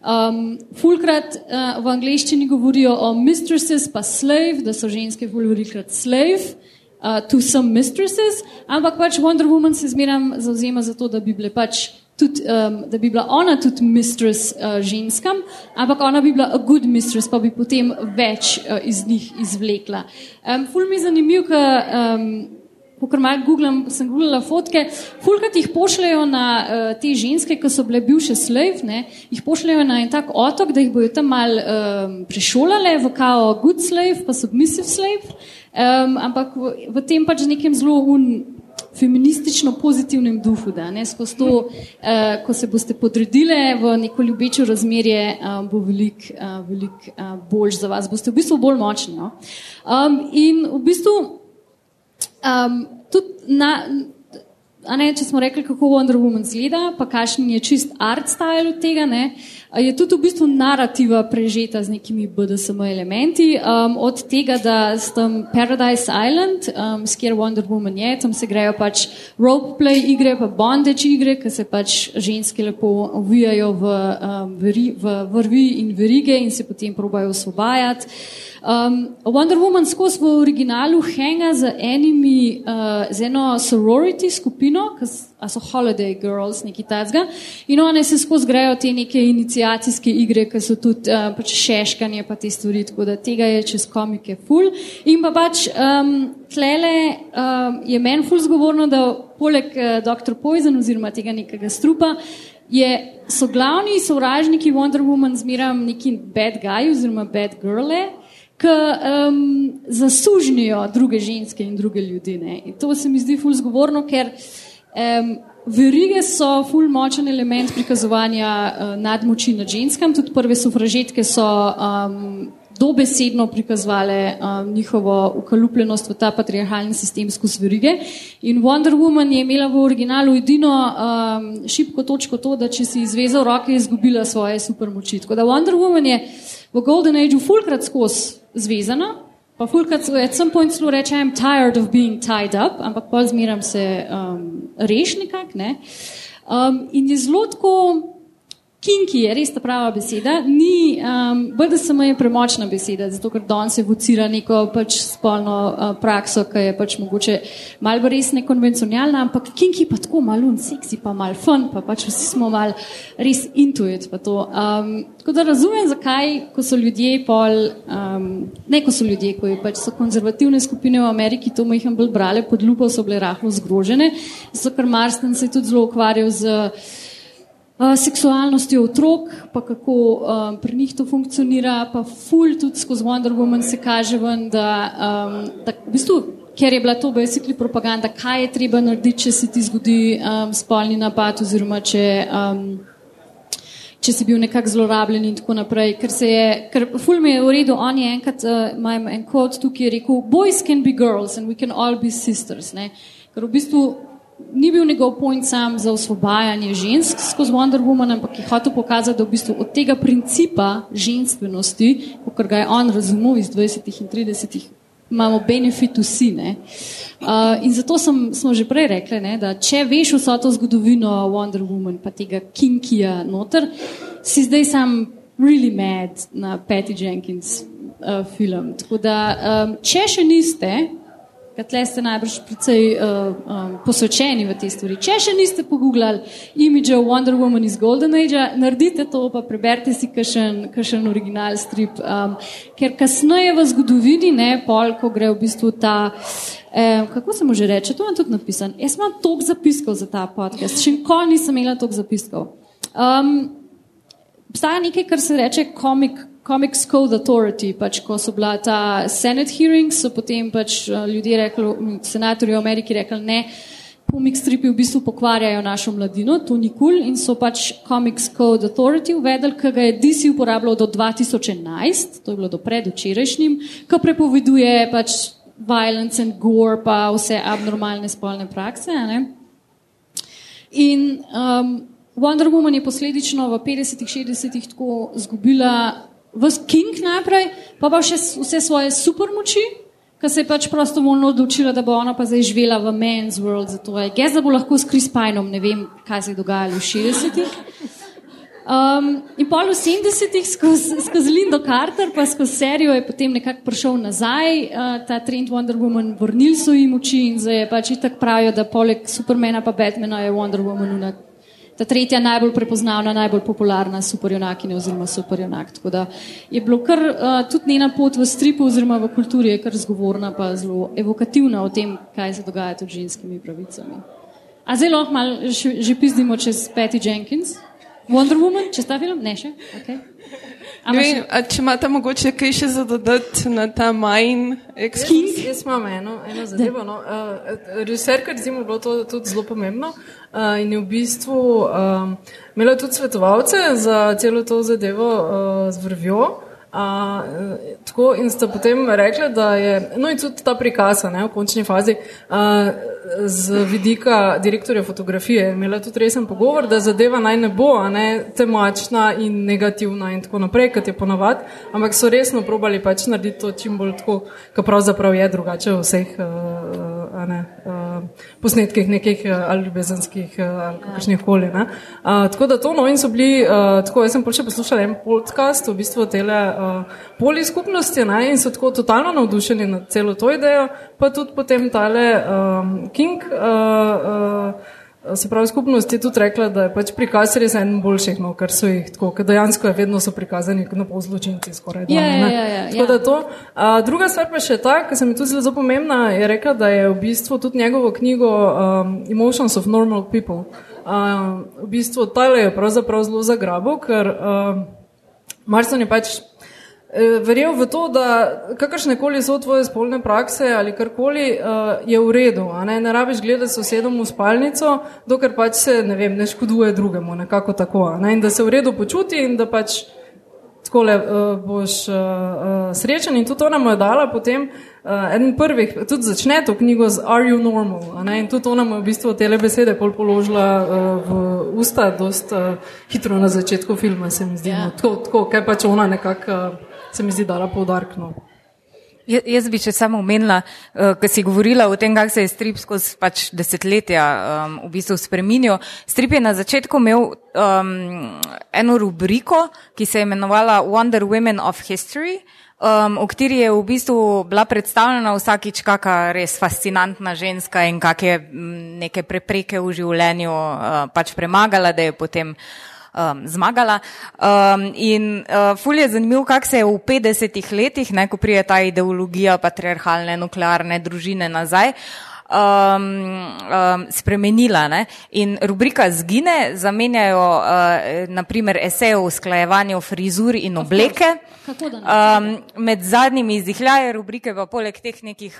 Um, fulkrat uh, v angleščini govorijo o mistresses pa slave, da so ženske fulkrat slave. Uh, to some mistresses, ampak pač Wonder Woman se zmeraj zauzema za to, da bi bile pač tudi, um, da bi bila ona tudi mistress uh, ženskam, ampak ona bi bila a good mistress, pa bi potem več uh, iz njih izvlekla. Um, ful mi je zanimiv, ker um, Ko malo googlam, sem googlala fotke, fulkrat jih pošljajo na uh, te ženske, ki so bile bivše slave, jih pošljajo na en tak otok, da jih bojo tam mal um, prešolale v kao good slave, pa submissive slave, um, ampak v, v tem pač nekem zelo un, feministično pozitivnem duhu, da ne skozi to, uh, ko se boste podredile v neko ljubečo razmerje, uh, bo veliko uh, velik, uh, boljš za vas, boste v bistvu bolj močni. No? Um, in v bistvu um, tudi na. Ne, če smo rekli, kako Wonder Woman zgleda, pa kakšen je čist art style od tega, ne, je tudi v bistvu narativa prežeta z nekimi BDSM elementi. Um, od tega, da s tem Paradise Island, um, skjer Wonder Woman je, tam se grejo pač roleplay igre, pa bondage igre, ki se pač ženske lepo uvijajo v, um, veri, v vrvi in verige in se potem probajo osvobajati. Um, Wonder Woman skozi v originalu henga z, enimi, uh, z eno sorority skupino, ki so Holiday Girls, neki tacga, in one se skozi grejo te neke inicijacijske igre, ki so tudi uh, pač šeškanje, pa te stvari, tako da tega je čez komike full. In pa pač um, tlele um, je meni full zgovorno, da poleg uh, Dr. Poison oziroma tega nekega strupa, je, so glavni sovražniki Wonder Woman zmeram neki bad guy oziroma bad girle, ki um, zasužnijo druge ženske in druge ljudi. Ne. In to se mi zdi ful zgovorno, ker um, verige so ful močen element prikazovanja uh, nadmoči nad ženskam. Tudi prve sufražetke so um, dobesedno prikazovale um, njihovo ukalupljenost v ta patriarhalni sistem skozi verige. In Wonder Woman je imela v originalu edino um, šibko točko to, da če si izvezal roke, je izgubila svoje supermoči. Tako da Wonder Woman je v Golden Ageu fulkrat skozi zvezana, Pa fulkrat at some point celo reče, I'm tired of being tied up, ampak pa zmeram se um, reš nekak. Ne? Um, in je zelo tako. Kinki je res ta prava beseda, ni, um, BDSM je premočna beseda, zato ker danes se vocira neko pač spolno uh, prakso, ki je pač mogoče malo res nekonvencionalna, ampak kinki pa tako malo un seksi, pa malo fun, pa pač vsi smo malo res intuit. Um, tako da razumem, zakaj, ko so ljudje pol, um, ne ko so ljudje, ko pač so konzervativne skupine v Ameriki, to mojih bolj brale pod lupo, so bile rahlo zgrožene, zato ker Marston se je tudi zelo ukvarjal z Uh, seksualnostjo otrok, pa kako um, pri njih to funkcionira, pa ful tudi skozi Wonder Woman se kaže ven, da, um, da v bistvu, ker je bila to basically propaganda, kaj je treba narediti, če se ti zgodi um, spolni napad oziroma če, um, če si bil nekako zlorabljen in tako naprej. Ker se je, ker ful mi je v redu, on je enkrat, uh, imam en kod tukaj, je rekel, boys can be girls and we can all be sisters. Ne? Ker v bistvu ni bil njegov point sam za osvobajanje žensk skozi Wonder Woman, ampak je hotel pokazati, da v bistvu od tega principa ženstvenosti, kot ga je on razumel iz 20. in 30. imamo benefit vsi. Uh, in zato sem, smo že prej rekli, ne, da če veš vso to zgodovino Wonder Woman, pa tega Kinkija noter, si zdaj sam really mad na Patty Jenkins uh, film. Tako da, um, če še niste, Tle ste najbrž precej uh, um, posvečeni v te stvari. Če še niste pogooglali imidža Wonder Woman iz Golden Age, naredite to, pa preberite si kakšen original strip. Um, ker kasneje v zgodovini, ne pol, ko gre v bistvu ta. Eh, kako se mu že reče? To imam tudi napisano. Jaz imam toliko zapiskov za ta podcast, še nikoli nisem imela toliko zapiskov. Um, obstaja nekaj, kar se reče komik. Comics Code Authority, pač ko so bila ta Senate hearings, so potem pač uh, ljudje rekli, senatorji v Ameriki rekli, ne, komik stripi v bistvu pokvarjajo našo mladino, to ni kul cool in so pač Comics Code Authority uvedli, ki ga je DC uporabljal do 2011, to je bilo do predvčerajšnjim, ki prepoveduje pač violence and gore pa vse abnormalne spolne prakse. Ne? In um, Wonder Woman je posledično v 50-ih, 60-ih tako zgubila v King najprej, pa pa še vse svoje supermoči, ki se je pač prostovoljno odločila, da bo ona pa zdaj živela v men's world. Zato je gez, da bo lahko s Chris Pineom, ne vem, kaj se je dogajalo v 60-ih. Um, in pol v 70-ih skozi, skozi Lindo Carter, pa skozi serijo je potem nekako prišel nazaj uh, ta trend Wonder Woman, vrnil so jim oči in zdaj pač tako pravijo, da poleg Supermana pa Batmana je Wonder Woman na ta tretja najbolj prepoznavna, najbolj popularna superjunakinja oziroma superjunak. Tako da je bilo kar uh, tudi njena pot v stripu oziroma v kulturi je kar zgovorna, pa zelo evokativna o tem, kaj se dogaja tudi ženskimi pravicami. A zelo lahko malo že pizdimo čez Patty Jenkins, Wonder Woman, čez ta film, ne še? Okay.
Vem, če imate mogoče kaj še za dodati na ta majn ekskurs?
Jaz imam eno, eno zadevo. No. Uh, Režiserka, recimo, bilo to tudi zelo pomembno uh, in je v bistvu um, imela tudi svetovalce za celo to zadevo uh, z vrvjo. Uh, tako in ste potem rekli, da je, no in tudi ta prikaz, ne, v končni fazi, uh, z vidika direktorja fotografije, imela tudi resen pogovor, da zadeva naj ne bo, ne, temačna in negativna in tako naprej, kot je ponavad, ampak so resno probali pač narediti to čim bolj tako, kot pravzaprav je drugače v vseh uh, ne, uh, posnetkih nekih uh, ali ljubezenskih ali kakšnih koli. Uh, tako da to, no in so bili, uh, tako jaz sem pa še poslušala en podcast, v bistvu tele. Uh, poli skupnosti ne, in so tako totalno navdušeni nad celo to idejo, pa tudi potem tale um, King. Uh, uh, Se pravi, skupnost je tudi rekla, da je pač prikaz res en boljših, no, ker so jih tako, ker dejansko je vedno so prikazani kot no, zločinci skoraj.
Ja, ja, ja, ja,
tako da to. A, druga stvar pa še ta, ki se mi tudi zelo pomembna, je rekla, da je v bistvu tudi njegovo knjigo um, Emotions of Normal People. A, v bistvu tale je pravzaprav zelo zagrabo, ker um, Marson je pač verjel v to, da kakršne koli so tvoje spolne prakse ali karkoli uh, je v redu. Ne? ne rabiš gledati sosedom v spalnico, dokler pač se ne, vem, ne škoduje drugemu, nekako tako. Ne? In da se v redu počuti in da pač takole uh, boš uh, uh, srečen. In tudi ona mu je dala potem eden prvih, tudi začne to knjigo z Are you normal? In tudi ona mu je v bistvu te besede pol položila v usta, dost uh, hitro na začetku filma, se mi zdi. Yeah. No. Ja. Tako, tako, kaj pač ona nekako. Uh, se mi zdi dala poudarkno.
Ja, jaz bi če samo omenila, uh, ko si govorila o tem, kako se je strip skozi pač desetletja um, v bistvu spremenil. Strip je na začetku imel um, eno rubriko, ki se je imenovala Wonder Women of History, um, v kateri je v bistvu bila predstavljena vsakič kakšna res fascinantna ženska in kakšne neke prepreke v življenju uh, pač premagala, da je potem um, zmagala. Um, in uh, ful je zanimivo, kako se je v 50-ih letih, ne, ko prije ta ideologija patriarhalne nuklearne družine nazaj. Um, um, spremenila ne? in rubrika zgine, zamenjajo uh, naprimer eseje o usklajevanju frizur in obleke. Um, med zadnjimi izdihljaje rubrike pa poleg teh nekih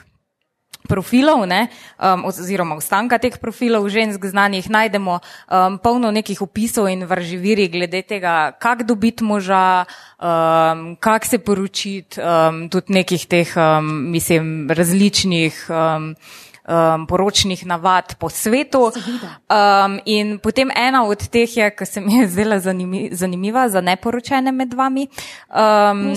profilov, ne, um, oziroma ostanka teh profilov žensk znanih, najdemo um, polno nekih opisov in vrživiri glede tega, kak dobiti moža, um, kak se poročiti, um, tudi nekih teh, um, mislim, različnih. Um, Um, poročnih navad po svetu. Um, in potem ena od teh je, ki se mi je zdela zanimi, zanimiva za neporočene med vami. Um,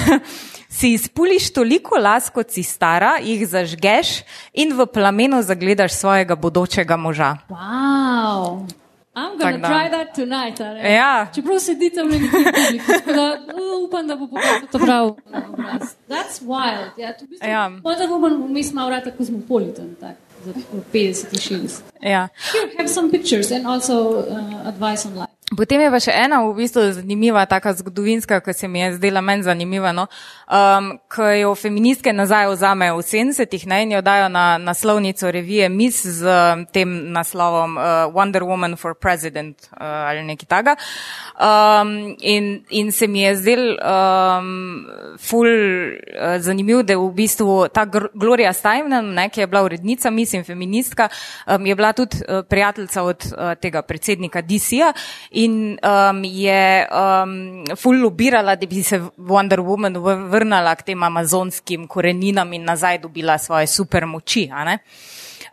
si izpuliš toliko las, kot si stara, jih zažgeš in v plamenu zagledaš svojega bodočega moža.
Wow. I'm gonna
da.
try that tonight.
Ja.
Čeprav neki publiki, tako da uh, upam, da bo pokazal to prav obraz. That's wild. Ja, to v bistvu,
Ja.
Wonder Woman vmes malo vrata kozmopolitan, tak, za 50 in 60.
Ja.
Here, have some pictures and also uh, advice on life.
Potem je pa še ena v bistvu zanimiva, taka zgodovinska, ki se mi je zdela meni zanimiva, no? um, ko jo feministke nazaj vzamejo v 70-ih ne, in jo dajo na naslovnico revije Miss z um, tem naslovom uh, Wonder Woman for President uh, ali nekaj taga. Um, in, in se mi je zdel um, ful uh, zanimiv, da je v bistvu ta Gloria Steinem, ne, ki je bila urednica, mislim, feministka, um, je bila tudi uh, prijateljica od uh, tega predsednika DC-ja in um, je um, ful lobirala, da bi se Wonder Woman vrnila k tem amazonskim koreninam in nazaj dobila svoje supermoči. a ne.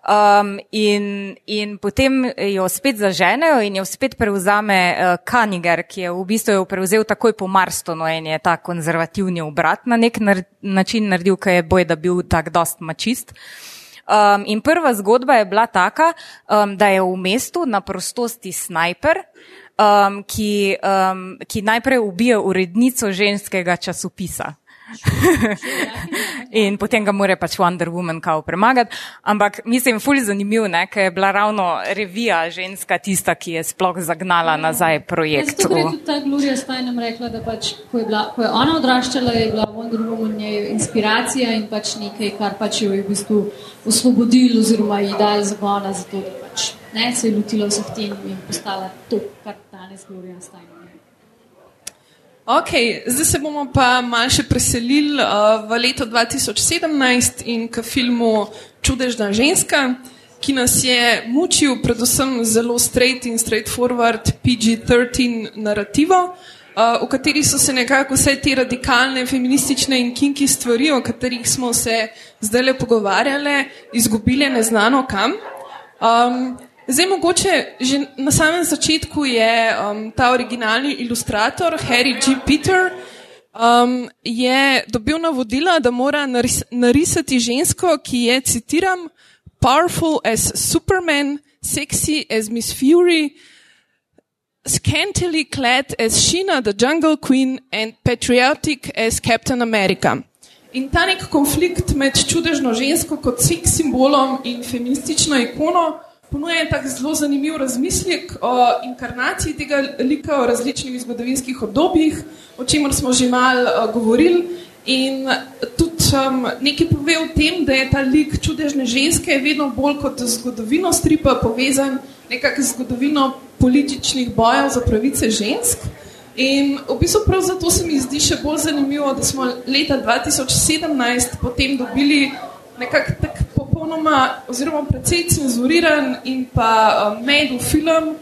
Um, in, in potem jo spet zaženejo in jo spet prevzame uh, Kaniger, ki je v bistvu jo prevzel takoj po Marstonu in je ta konzervativni obrat na nek nar način naredil, ker je boj, da bil tak dost mačist. Um, in prva zgodba je bila taka, um, da je v mestu na prostosti snajper, um, ki, um, ki najprej ubije urednico ženskega časopisa. In potem ga mora pač Wonder Woman kao premagati. Ampak mislim, ful zanimiv, ne, ker je bila ravno revija ženska tista, ki je sploh zagnala nazaj projekt.
Zato je
v-
tudi ta Gloria Steinem rekla, da pač, ko, je bila, ko je ona odraščala, je bila Wonder Woman njej inspiracija in pač nekaj, kar pač jo je v bistvu osvobodilo oziroma ji dal zagona za to, da pač ne, se je lotila vseh tem in postala to, kar danes Gloria Steinem
Ok, zdaj se bomo pa malo še preselili uh, v leto 2017 in k filmu Čudežna ženska, ki nas je mučil predvsem zelo straight in straightforward PG-13 narativo, uh, v kateri so se nekako vse te radikalne feministične in kinki stvari, o katerih smo se zdaj le pogovarjali, izgubile neznano kam. Um, zdaj, mogoče že na samem začetku je um, ta originalni ilustrator Harry G. Peter um, je dobil navodila, da mora naris narisati žensko, ki je, citiram, powerful as Superman, sexy as Miss Fury, scantily clad as Sheena the Jungle Queen and patriotic as Captain America. In ta nek konflikt med čudežno žensko kot seks simbolom in feministično ikono ponuja tak zelo zanimiv razmislek o inkarnaciji tega lika v različnih zgodovinskih obdobjih, o čemer smo že malo uh, govorili. In tudi um, nekaj pove o tem, da je ta lik čudežne ženske vedno bolj kot zgodovino stripa povezan nekako z zgodovino političnih bojev za pravice žensk. In v bistvu prav zato se mi zdi še bolj zanimivo, da smo leta 2017 potem dobili nekako tak popolnoma oziroma precej cenzuriran in pa um, medel film,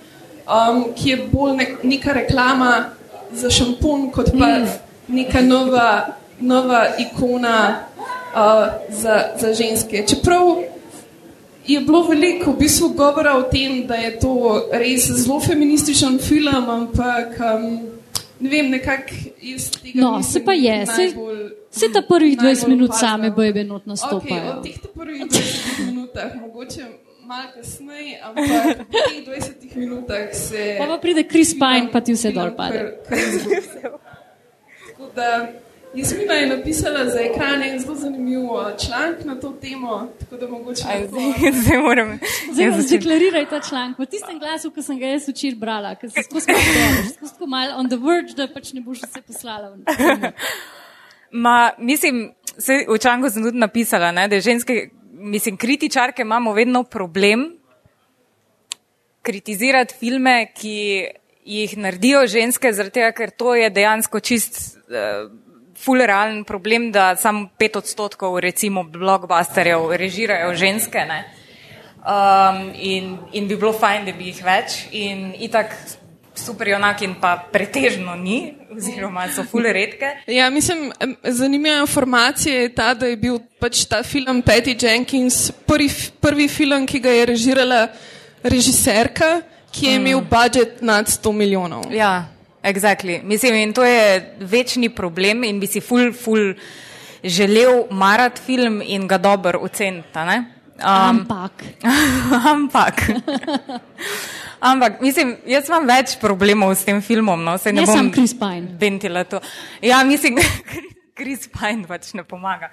um, ki je bolj nek, neka reklama za šampon, kot pa neka nova, nova ikona uh, za, za ženske. Čeprav je bilo veliko v bistvu govora o tem, da je to res zelo feminističen film, ampak um, ne vem, nekako iz tega.
No,
mislim
se pa je,
biti
se-
najbolj-
Se ta prvih 20
najbolj
minut same bojbe not
Okay,
nastopajo.
od teh ta prvih 20 minutah, mogoče malo kasneje, ampak v teh 20 minutah se.
Pa pa pride Chris Pine, pa ti vse dol pade.
kar- kar izgubi. Tako da Jasmina je napisala za ekran en zelo zanimiv uh, članek na to temo, tako da mogoče.
Aj, Zdaj zdaj moram.
Zdaj
začeti.
deklariraj ta članek. V tistem glasu, ki sem ga jaz včeraj brala, ker se skozi tako malo on the verge, da pač ne boš vse poslala. v-
Ma, mislim, se, v članku sem tudi napisala, ne, da je ženske, mislim, kritičarke imamo vedno problem kritizirati filme, ki jih naredijo ženske, zaradi tega, ker to je dejansko čist uh, full realen problem, da samo pet odstotkov recimo blockbusterjev režirajo ženske. Ne. Um, in, in bi bilo fajn, da bi jih več. In itak super junakin pa pretežno ni, oziroma so full redke.
Ja, mislim, zanimiva informacija je ta, da je bil pač ta film Patty Jenkins prvi, prvi film, ki ga je režirala režiserka, ki je imel budžet nad 100 milijonov.
Ja, exactly. Mislim, in to je večni problem in bi si ful, ful želel marati film in ga dobro oceniti. Um,
Ampak.
ampak. Ampak, mislim, jaz imam več problemov s tem filmom. No, saj ne bom
samo Chris Pine.
Ventila to. Ja, mislim, Chris Pine pač ne pomaga.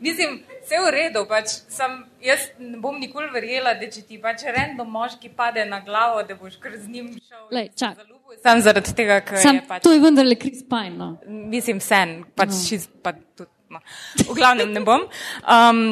Mislim, vse v redu, pač sem, jaz ne bom nikoli verjela, da če ti pač random moški pade na glavo, da boš kar z njim šel.
Lej, čak.
Sam zaradi tega, ker
Sam,
je pač,
to je vendarle Chris Pine. No.
mislim, sen, pač no. šist, pa tudi, no. V glavnem ne bom. Um,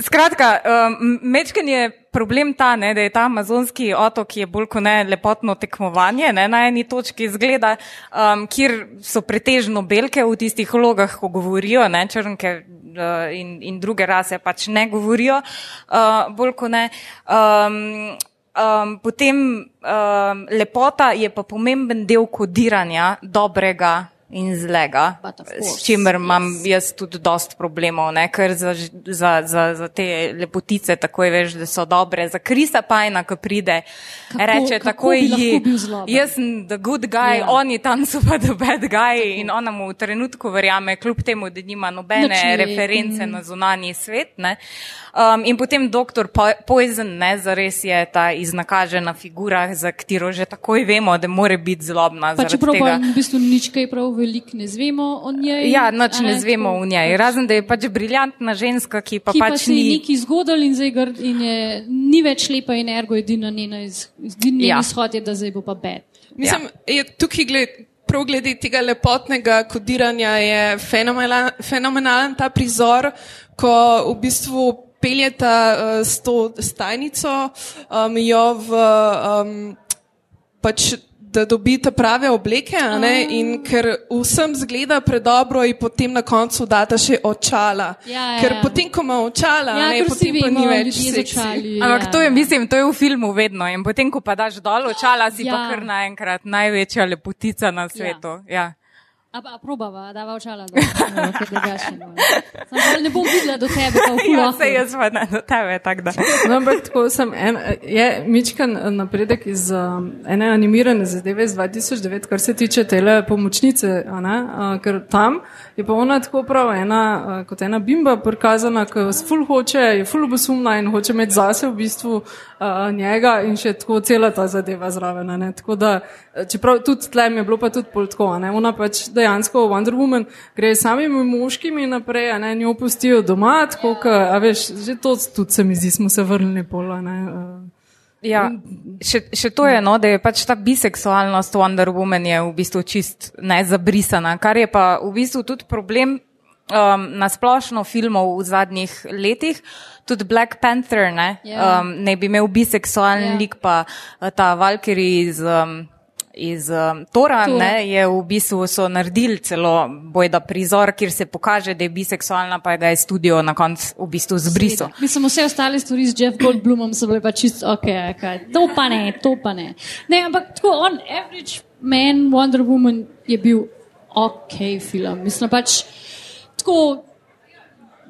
Skratka, um, mečken je problem ta, ne, da je ta amazonski otok je bolj kot ne lepotno tekmovanje. Ne, na eni točki zgleda, um, kjer so pretežno belke v tistih vlogah, ko govorijo, ne, črnke uh, in, in druge rase pač ne govorijo, uh, bolj kot ne. Um, Um, potem um, lepota je pa pomemben del kodiranja dobrega in zlega, s čimer imam jaz tudi dost problemov, ne? ker za, za, za, za te lepotice takoj veš, da so dobre. Za Krisa Pajna, ko pride,
Kako-
reče
kako
takoj ji, jaz sem the good guy,
Ja.
ja. on je tam so pa the bad guy in ona mu v trenutku verjame, kljub temu, da nima nobene
Nič ne ve.
reference
Mm.
na zunanji svet. Ne? Um, in potem doktor Po- Poison, ne, zares je ta iznakažena figura, za katero že takoj vemo, da more biti zlobna.
Pa čeprav pa v bistvu nič kaj prav veliko ne zvemo o njej.
Ja, noč
a
ne zvemo
tako
v njej.
pač-
Razen, da je pač briljantna ženska, ki pa
ki pa
pač
se je
ni.
nekaj zgodil in, zdaj in je, ni več lepa in ergo edina njena iz,
Ja.
ja. izhod je, da zdaj bo pa bed.
Mislim, ja. je tukaj gled, prav glede tega lepotnega kodiranja je fenomenalen, fenomenalen ta prizor, ko v bistvu peljeta uh, s to stajnico, um, jo v, um, pač, da dobita prave obleke, a ne, in ker vsem zgleda predobro in potem na koncu data še očala.
Ja, ja,
ker
ja.
potem, ko ima očala,
Ja,
ne, potem pa ni več seksi.
začali.
Ampak
ja.
to je, mislim, to je v filmu vedno. In potem, ko pa daš dol očala, si ja. pa
Ja.
kar naenkrat največja lepotica na svetu. Ja.
A, a probava, dava očala dol. No, ker drugače ne bo. Bom videla do tebe, pa v
Ja,
kulohu.
se jaz pa ne do tebe, tako da.
No, ampak tako sem en, je Mičkan napredek iz um, ene animirane zadeve iz 2009, kar se tiče tele pomočnice, a ne, uh, ker tam je pa ona tako prav ena, uh, kot ena bimba prikazana, ki vas ful hoče, je ful obosumna in hoče imeti zase v bistvu uh, njega in še tako cela ta zadeva zraven. Ne, tako da, eh, čeprav tudi tlem je bilo pa tudi pol tako, ne, ona pač dejansko Wonder Woman gre samimi moškimi naprej, ne, njo pustijo doma, tako, ka, a veš, že to tudi se mi zdi, smo se vrnili pola, ne. Uh,
Ja, še, še to je, no, da je pač ta biseksualnost Wonder Woman je v bistvu čist nezabrisana, kar je pa v bistvu tudi problem um, na splošno filmov v zadnjih letih. Tudi Black Panther ne,
Ja.
um, ne bi imel biseksualen
Ja.
lik, pa uh, ta Valkyrie iz. Um, Iz um, Tora ne, je v bistvu so naredili celo bojda prizor, kjer se pokaže, da je biseksualna, pa ga je studio na koncu v bistvu zbrisal.
Mislim, vse ostale stvari z Jeff Goldblumom so bile pa čisto ok, kaj. to pa ne, to pa ne. Ne, ampak tako, on, Average Man, Wonder Woman je bil ok film. Mislim pač, tako,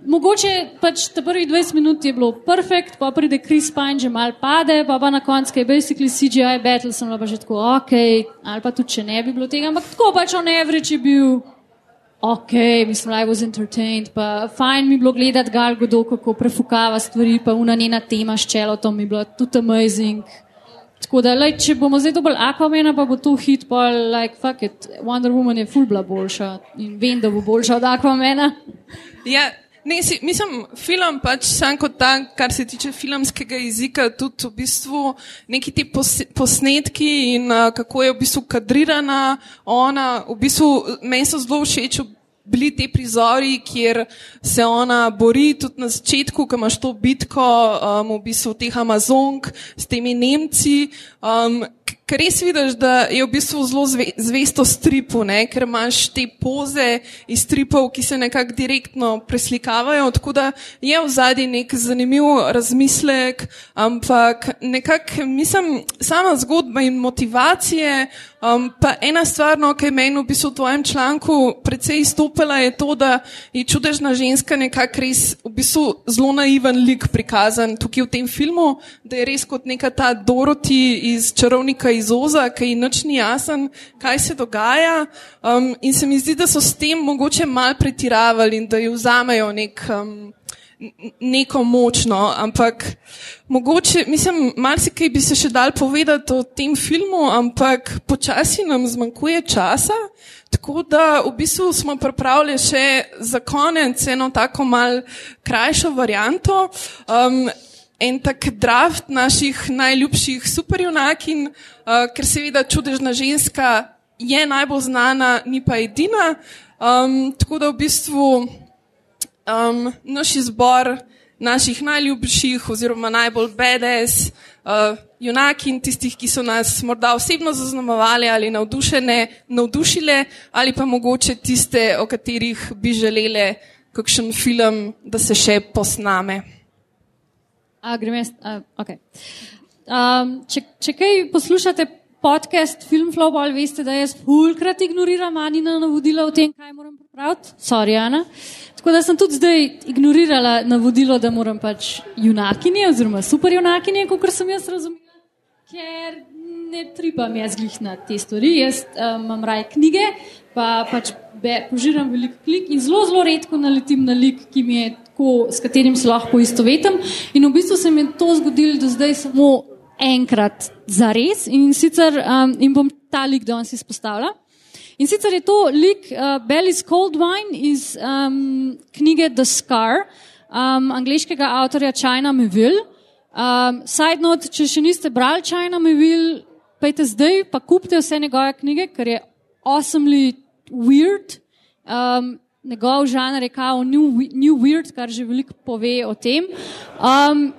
mogoče pač ta prvi 20 minut je bilo perfekt, pa pride Chris Pine, že mal pade, pa pa na koncu je basically CGI battle, sem pa že tako ok, ali pa tudi če ne bi bilo tega, ampak tako pač on average je bil. Ok, mislim, I was entertained, pa fajn mi je bilo gledati Gal Godot, kako prefukava stvari, pa una njena tema s čelotom mi je bila tudi amazing. Tako da, like, če bomo zdaj dobili Aquamena, pa bo to hit, pa like, fuck it, Wonder Woman je full bila boljša in vem, da bo boljša od Aquamena.
Ja, ne, si, mislim, film pač sam kot tak, kar se tiče filmskega jezika, tudi v bistvu neki ti pos, posnetki in uh, kako je v bistvu kadrirana ona, v bistvu meni so zelo všeč bili ti prizori, kjer se ona bori, tudi na začetku, ko imaš to bitko, um, v bistvu teh Amazonk s temi Nemci. Um, Ker res vidiš, da je v bistvu zelo zvesto stripu, ne? ker imaš te poze iz stripov, ki se nekako direktno preslikavajo. Tako da je v zadnji nek zanimiv razmislek, ampak nekako mislim, sama zgodba in motivacije. Um, pa ena stvar, no, ki je meni v bistvu v tvojem članku precej izstopila, je to, da je čudežna ženska nekako res v bistvu zelo naiven lik prikazan tukaj v tem filmu, da je res kot neka ta Doroti iz čarovnika iz Oza, ki ji nič ni jasen, kaj se dogaja. Um, in se mi zdi, da so s tem mogoče mal pretiravali in da jo vzamejo nek. Um, neko močno, ampak mogoče, mislim, marsikaj bi se še dal povedati o tem filmu, ampak počasi nam zmanjkuje časa, tako da v bistvu smo pripravili še za konec eno tako mal krajšo varianto. Um, En tak draft naših najljubših superjunakin, uh, ker seveda čudežna ženska je najbolj znana, ni pa edina. Um, tako da v bistvu um, naš izbor naših najljubših oziroma najbolj bedes uh, junaki in tistih, ki so nas morda osebno zaznamovali ali navdušile, ali pa mogoče tiste, o katerih bi želeli kakšen film, da se še posname.
A, grem jaz, a, okay. um, če, če kaj poslušate podcast Filmflow, ali veste, da jaz fulkrat ignoriram Anina navodila o tem, kaj moram pripraviti? Sorry, Ana. Tako da sem tudi zdaj ignorirala navodilo, da moram pač junakinje oziroma super junakinje, kot sem jaz razumela, ker ne tripam jaz glih na te stvari. Jaz um, imam raj knjige, pa pač be, požiram veliko klik in zelo, zelo redko naletim na lik, ki mi je tako, s katerim se lahko istovetim. In v bistvu se mi je to zgodilo do zdaj samo enkrat za res in sicer um, in bom ta lik danes izpostavila. In sicer je to lik uh, Bellis Coldwine iz um, knjige The Scar, um, angliškega avtorja China Meville. Um, side note, če še niste brali China Meville, pejte zdaj, pa kupite vse njegove knjige, ker je awesomely weird. Um, njegov žanr je kao new, new weird, kar že veliko pove o tem. Um,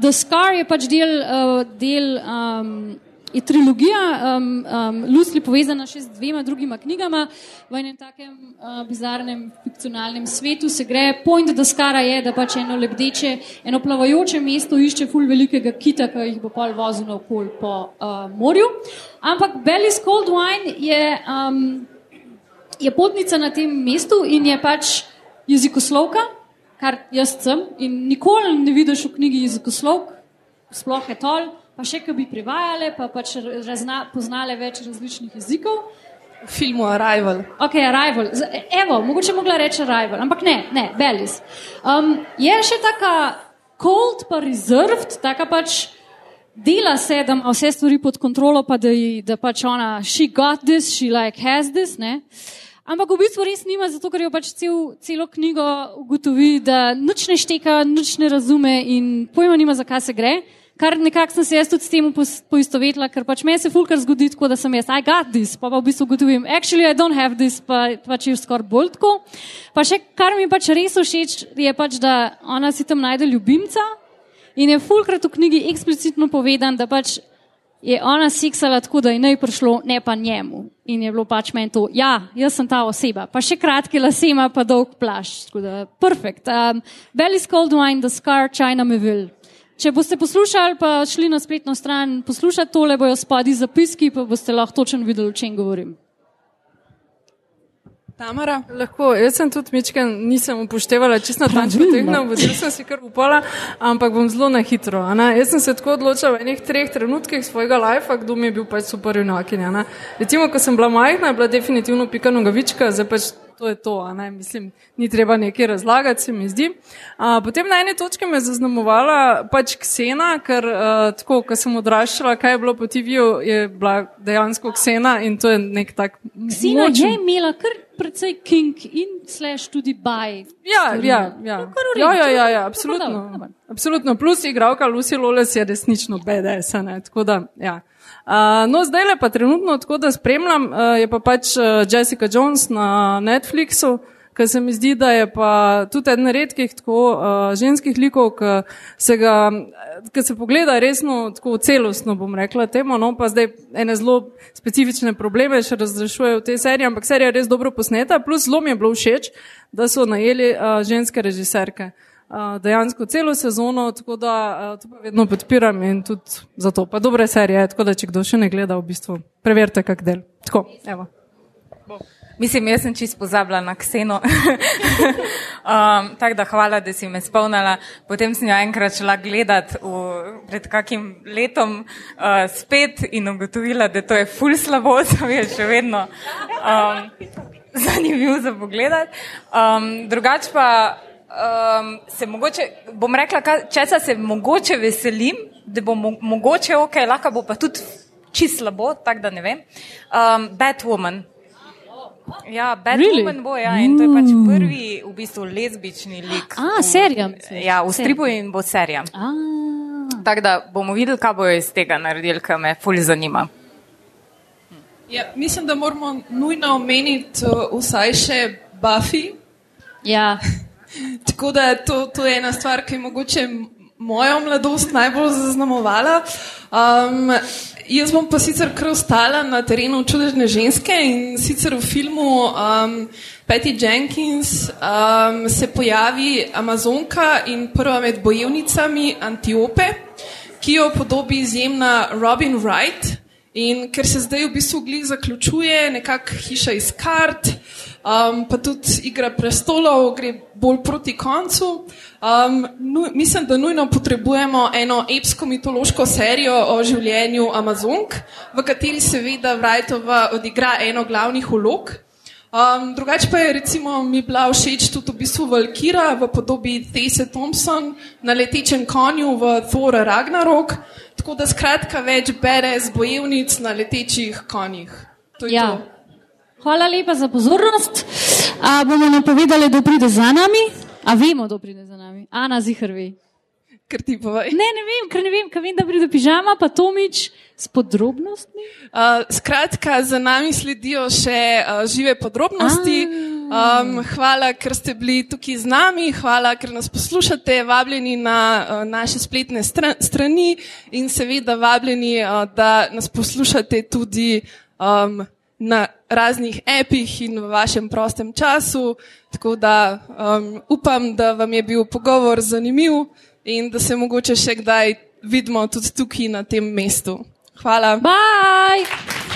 The Scar je pač del, uh, del um, je trilogija, um, um, Lucy povezana še z dvema drugima knjigama v enem takem uh, bizarnem fikcionalnem svetu. Se gre, point The Scara je, da pač eno lebdeče, eno plavajoče mesto išče ful velikega kita, ki jih bo pol vozil naokol po uh, morju. Ampak Belly's Cold Wine je, um, je potnica na tem mestu in je pač jezikoslovka kar jaz sem in nikoli ne vidiš v knjigi jezikoslovk, sploh je tol, pa še kaj bi privajale, pa pač razna, poznale več različnih jezikov.
V filmu Arrival.
Ok, Arrival. Evo, mogoče mogla reči Arrival, ampak ne, ne, Bellis. Um, je še taka cold pa reserved, taka pač dela se, da ima vse stvari pod kontrolo, pa da, da pač ona, she got this, she like has this, ne. Ampak v bistvu res nima, zato ker jo pač cel, celo knjigo ugotovi, da nič ne šteka, nič ne razume in pojma nima, zakaj se gre. Kar nekako sem se jaz tudi s tem poistovetila, ker pač meni se fulkar zgodi tako, da sem jaz, I got this, pa pa v bistvu ugotovim, actually I don't have this, pa pač je skoraj bolj tako. Pa še kar mi pač res všeč, je pač, da ona si tam najde ljubimca in je fulkrat v knjigi eksplicitno povedan, da pač je ona seksala tako, da je naj prišlo, ne pa njemu. In je bilo pač meni to, ja, jaz sem ta oseba. Pa še kratke lase ima, pa dolg da, perfekt. Um, Belly's Cold Wine, The Scar, China Meville. Če boste poslušali, pa šli na spletno stran poslušati tole, bojo spadi zapiski, pa boste lahko točno videli, o čem govorim.
Tamara.
Lahko, jaz sem tudi Mičken, nisem upoštevala čisto natančno tehno, vodil sem si kar upala, ampak bom zelo na hitro. Jaz sem se tako odločila v enih treh trenutkih svojega lajfa, kdo mi je bil pač super junakinja. Recimo, ko sem bila majhna, je bila definitivno pika nogavička, zdaj pač to je to, mislim, ni treba nekaj razlagati, se mi zdi. A, potem na eni točki me je zaznamovala pač Ksena, ker a, tako, ko sem odraščala, kaj je bilo po TV-ju, je bila dejansko Ksena in to je nek tak
Sina
močen-
je imela kar precej king in slash tudi baj.
Ja, ja, ja. ja, ja, ja,
to je
ja
dobro,
absolutno. absolutno. Plus igralka Lucy Loles je resnično BDS. ne, tako da, Ja. Uh, no, zdaj le pa trenutno tako, da spremljam, uh, je pa pač Jessica Jones na Netflixu, ker se mi zdi, da je pa tudi eden redkih tako uh, ženskih likov, ki se ga, ki se pogleda resno tako celostno, bom rekla temu, no pa zdaj ene zelo specifične probleme še razrešuje v tej seriji, ampak serija je res dobro posneta, plus zelo mi je bilo všeč, da so najeli uh, ženske režiserke. Uh, dejansko celo sezono, tako da to pa vedno podpiram in tudi zato. Pa dobre serije, tako da če kdo še ne gleda, v bistvu preverite kak del. Tako, evo.
Mislim, jaz sem čisto pozabila na kseno. um, Tako da hvala, da si me spomnila. Potem sem jo enkrat šla gledati v, pred kakim letom uh, spet in ugotovila, da to je ful slabo, sem je še vedno um, zanimiv za pogledati. Um, drugač pa um, se mogoče, bom rekla, česa se mogoče veselim, da bo mo mogoče ok, lahko bo pa tudi čist slabo, tako da ne vem. Um, Batwoman. Ja, Batwoman
Really?
bo, ja, in to je pač prvi v bistvu lezbični lik.
A, serija. misliš?
Ja, v stripu in bo serija. Tako da bomo videli, kaj bojo iz tega naredili, kar me fully zanima.
Ja, mislim, da moramo nujno omeniti uh, vsaj še Buffy.
ja.
Tako da to, to je ena stvar, ki je mogoče mojo mladost najbolj zaznamovala. Um, jaz bom pa sicer kar ostala na terenu čudežne ženske in sicer v filmu um, Patty Jenkins um, se pojavi Amazonka in prva med bojevnicami Antiope, ki jo podobi izjemna Robin Wright. In ker se zdaj v bistvu zaključuje, nekako hiša iz kart, um, pa tudi igra prestolov, gre bolj proti koncu. Um, nu, mislim, da nujno potrebujemo eno epsko-mitološko serijo o življenju Amazonk, v kateri seveda Wrightova odigra eno glavnih vlog. Um, drugače pa je recimo mi bila všeč tudi v bistvu Valkira v podobi Tese Thompson na letečem konju v Thor Ragnarok. Tako da skratka več bere z bojevnic na letečih konjih. To je
Ja.
to.
Hvala lepa za pozornost. A bomo napovedali, da pride za nami? A vemo, da pride za nami. Ana Zihrvi.
Ker ti povej.
Ne, ne vem, ker ne vem, ker vem, da pride pižama, pa Tomič s podrobnostmi.
Uh, skratka, za nami sledijo še uh, žive podrobnosti. Um, hvala, ker ste bili tukaj z nami, hvala, ker nas poslušate, vabljeni na uh, naše spletne stran strani in seveda vabljeni, uh, da nas poslušate tudi um, na raznih apih in v vašem prostem času. Tako da um, upam, da vam je bil pogovor zanimiv in da se mogoče še kdaj vidimo tudi tukaj na tem mestu. Hvala.
Bye!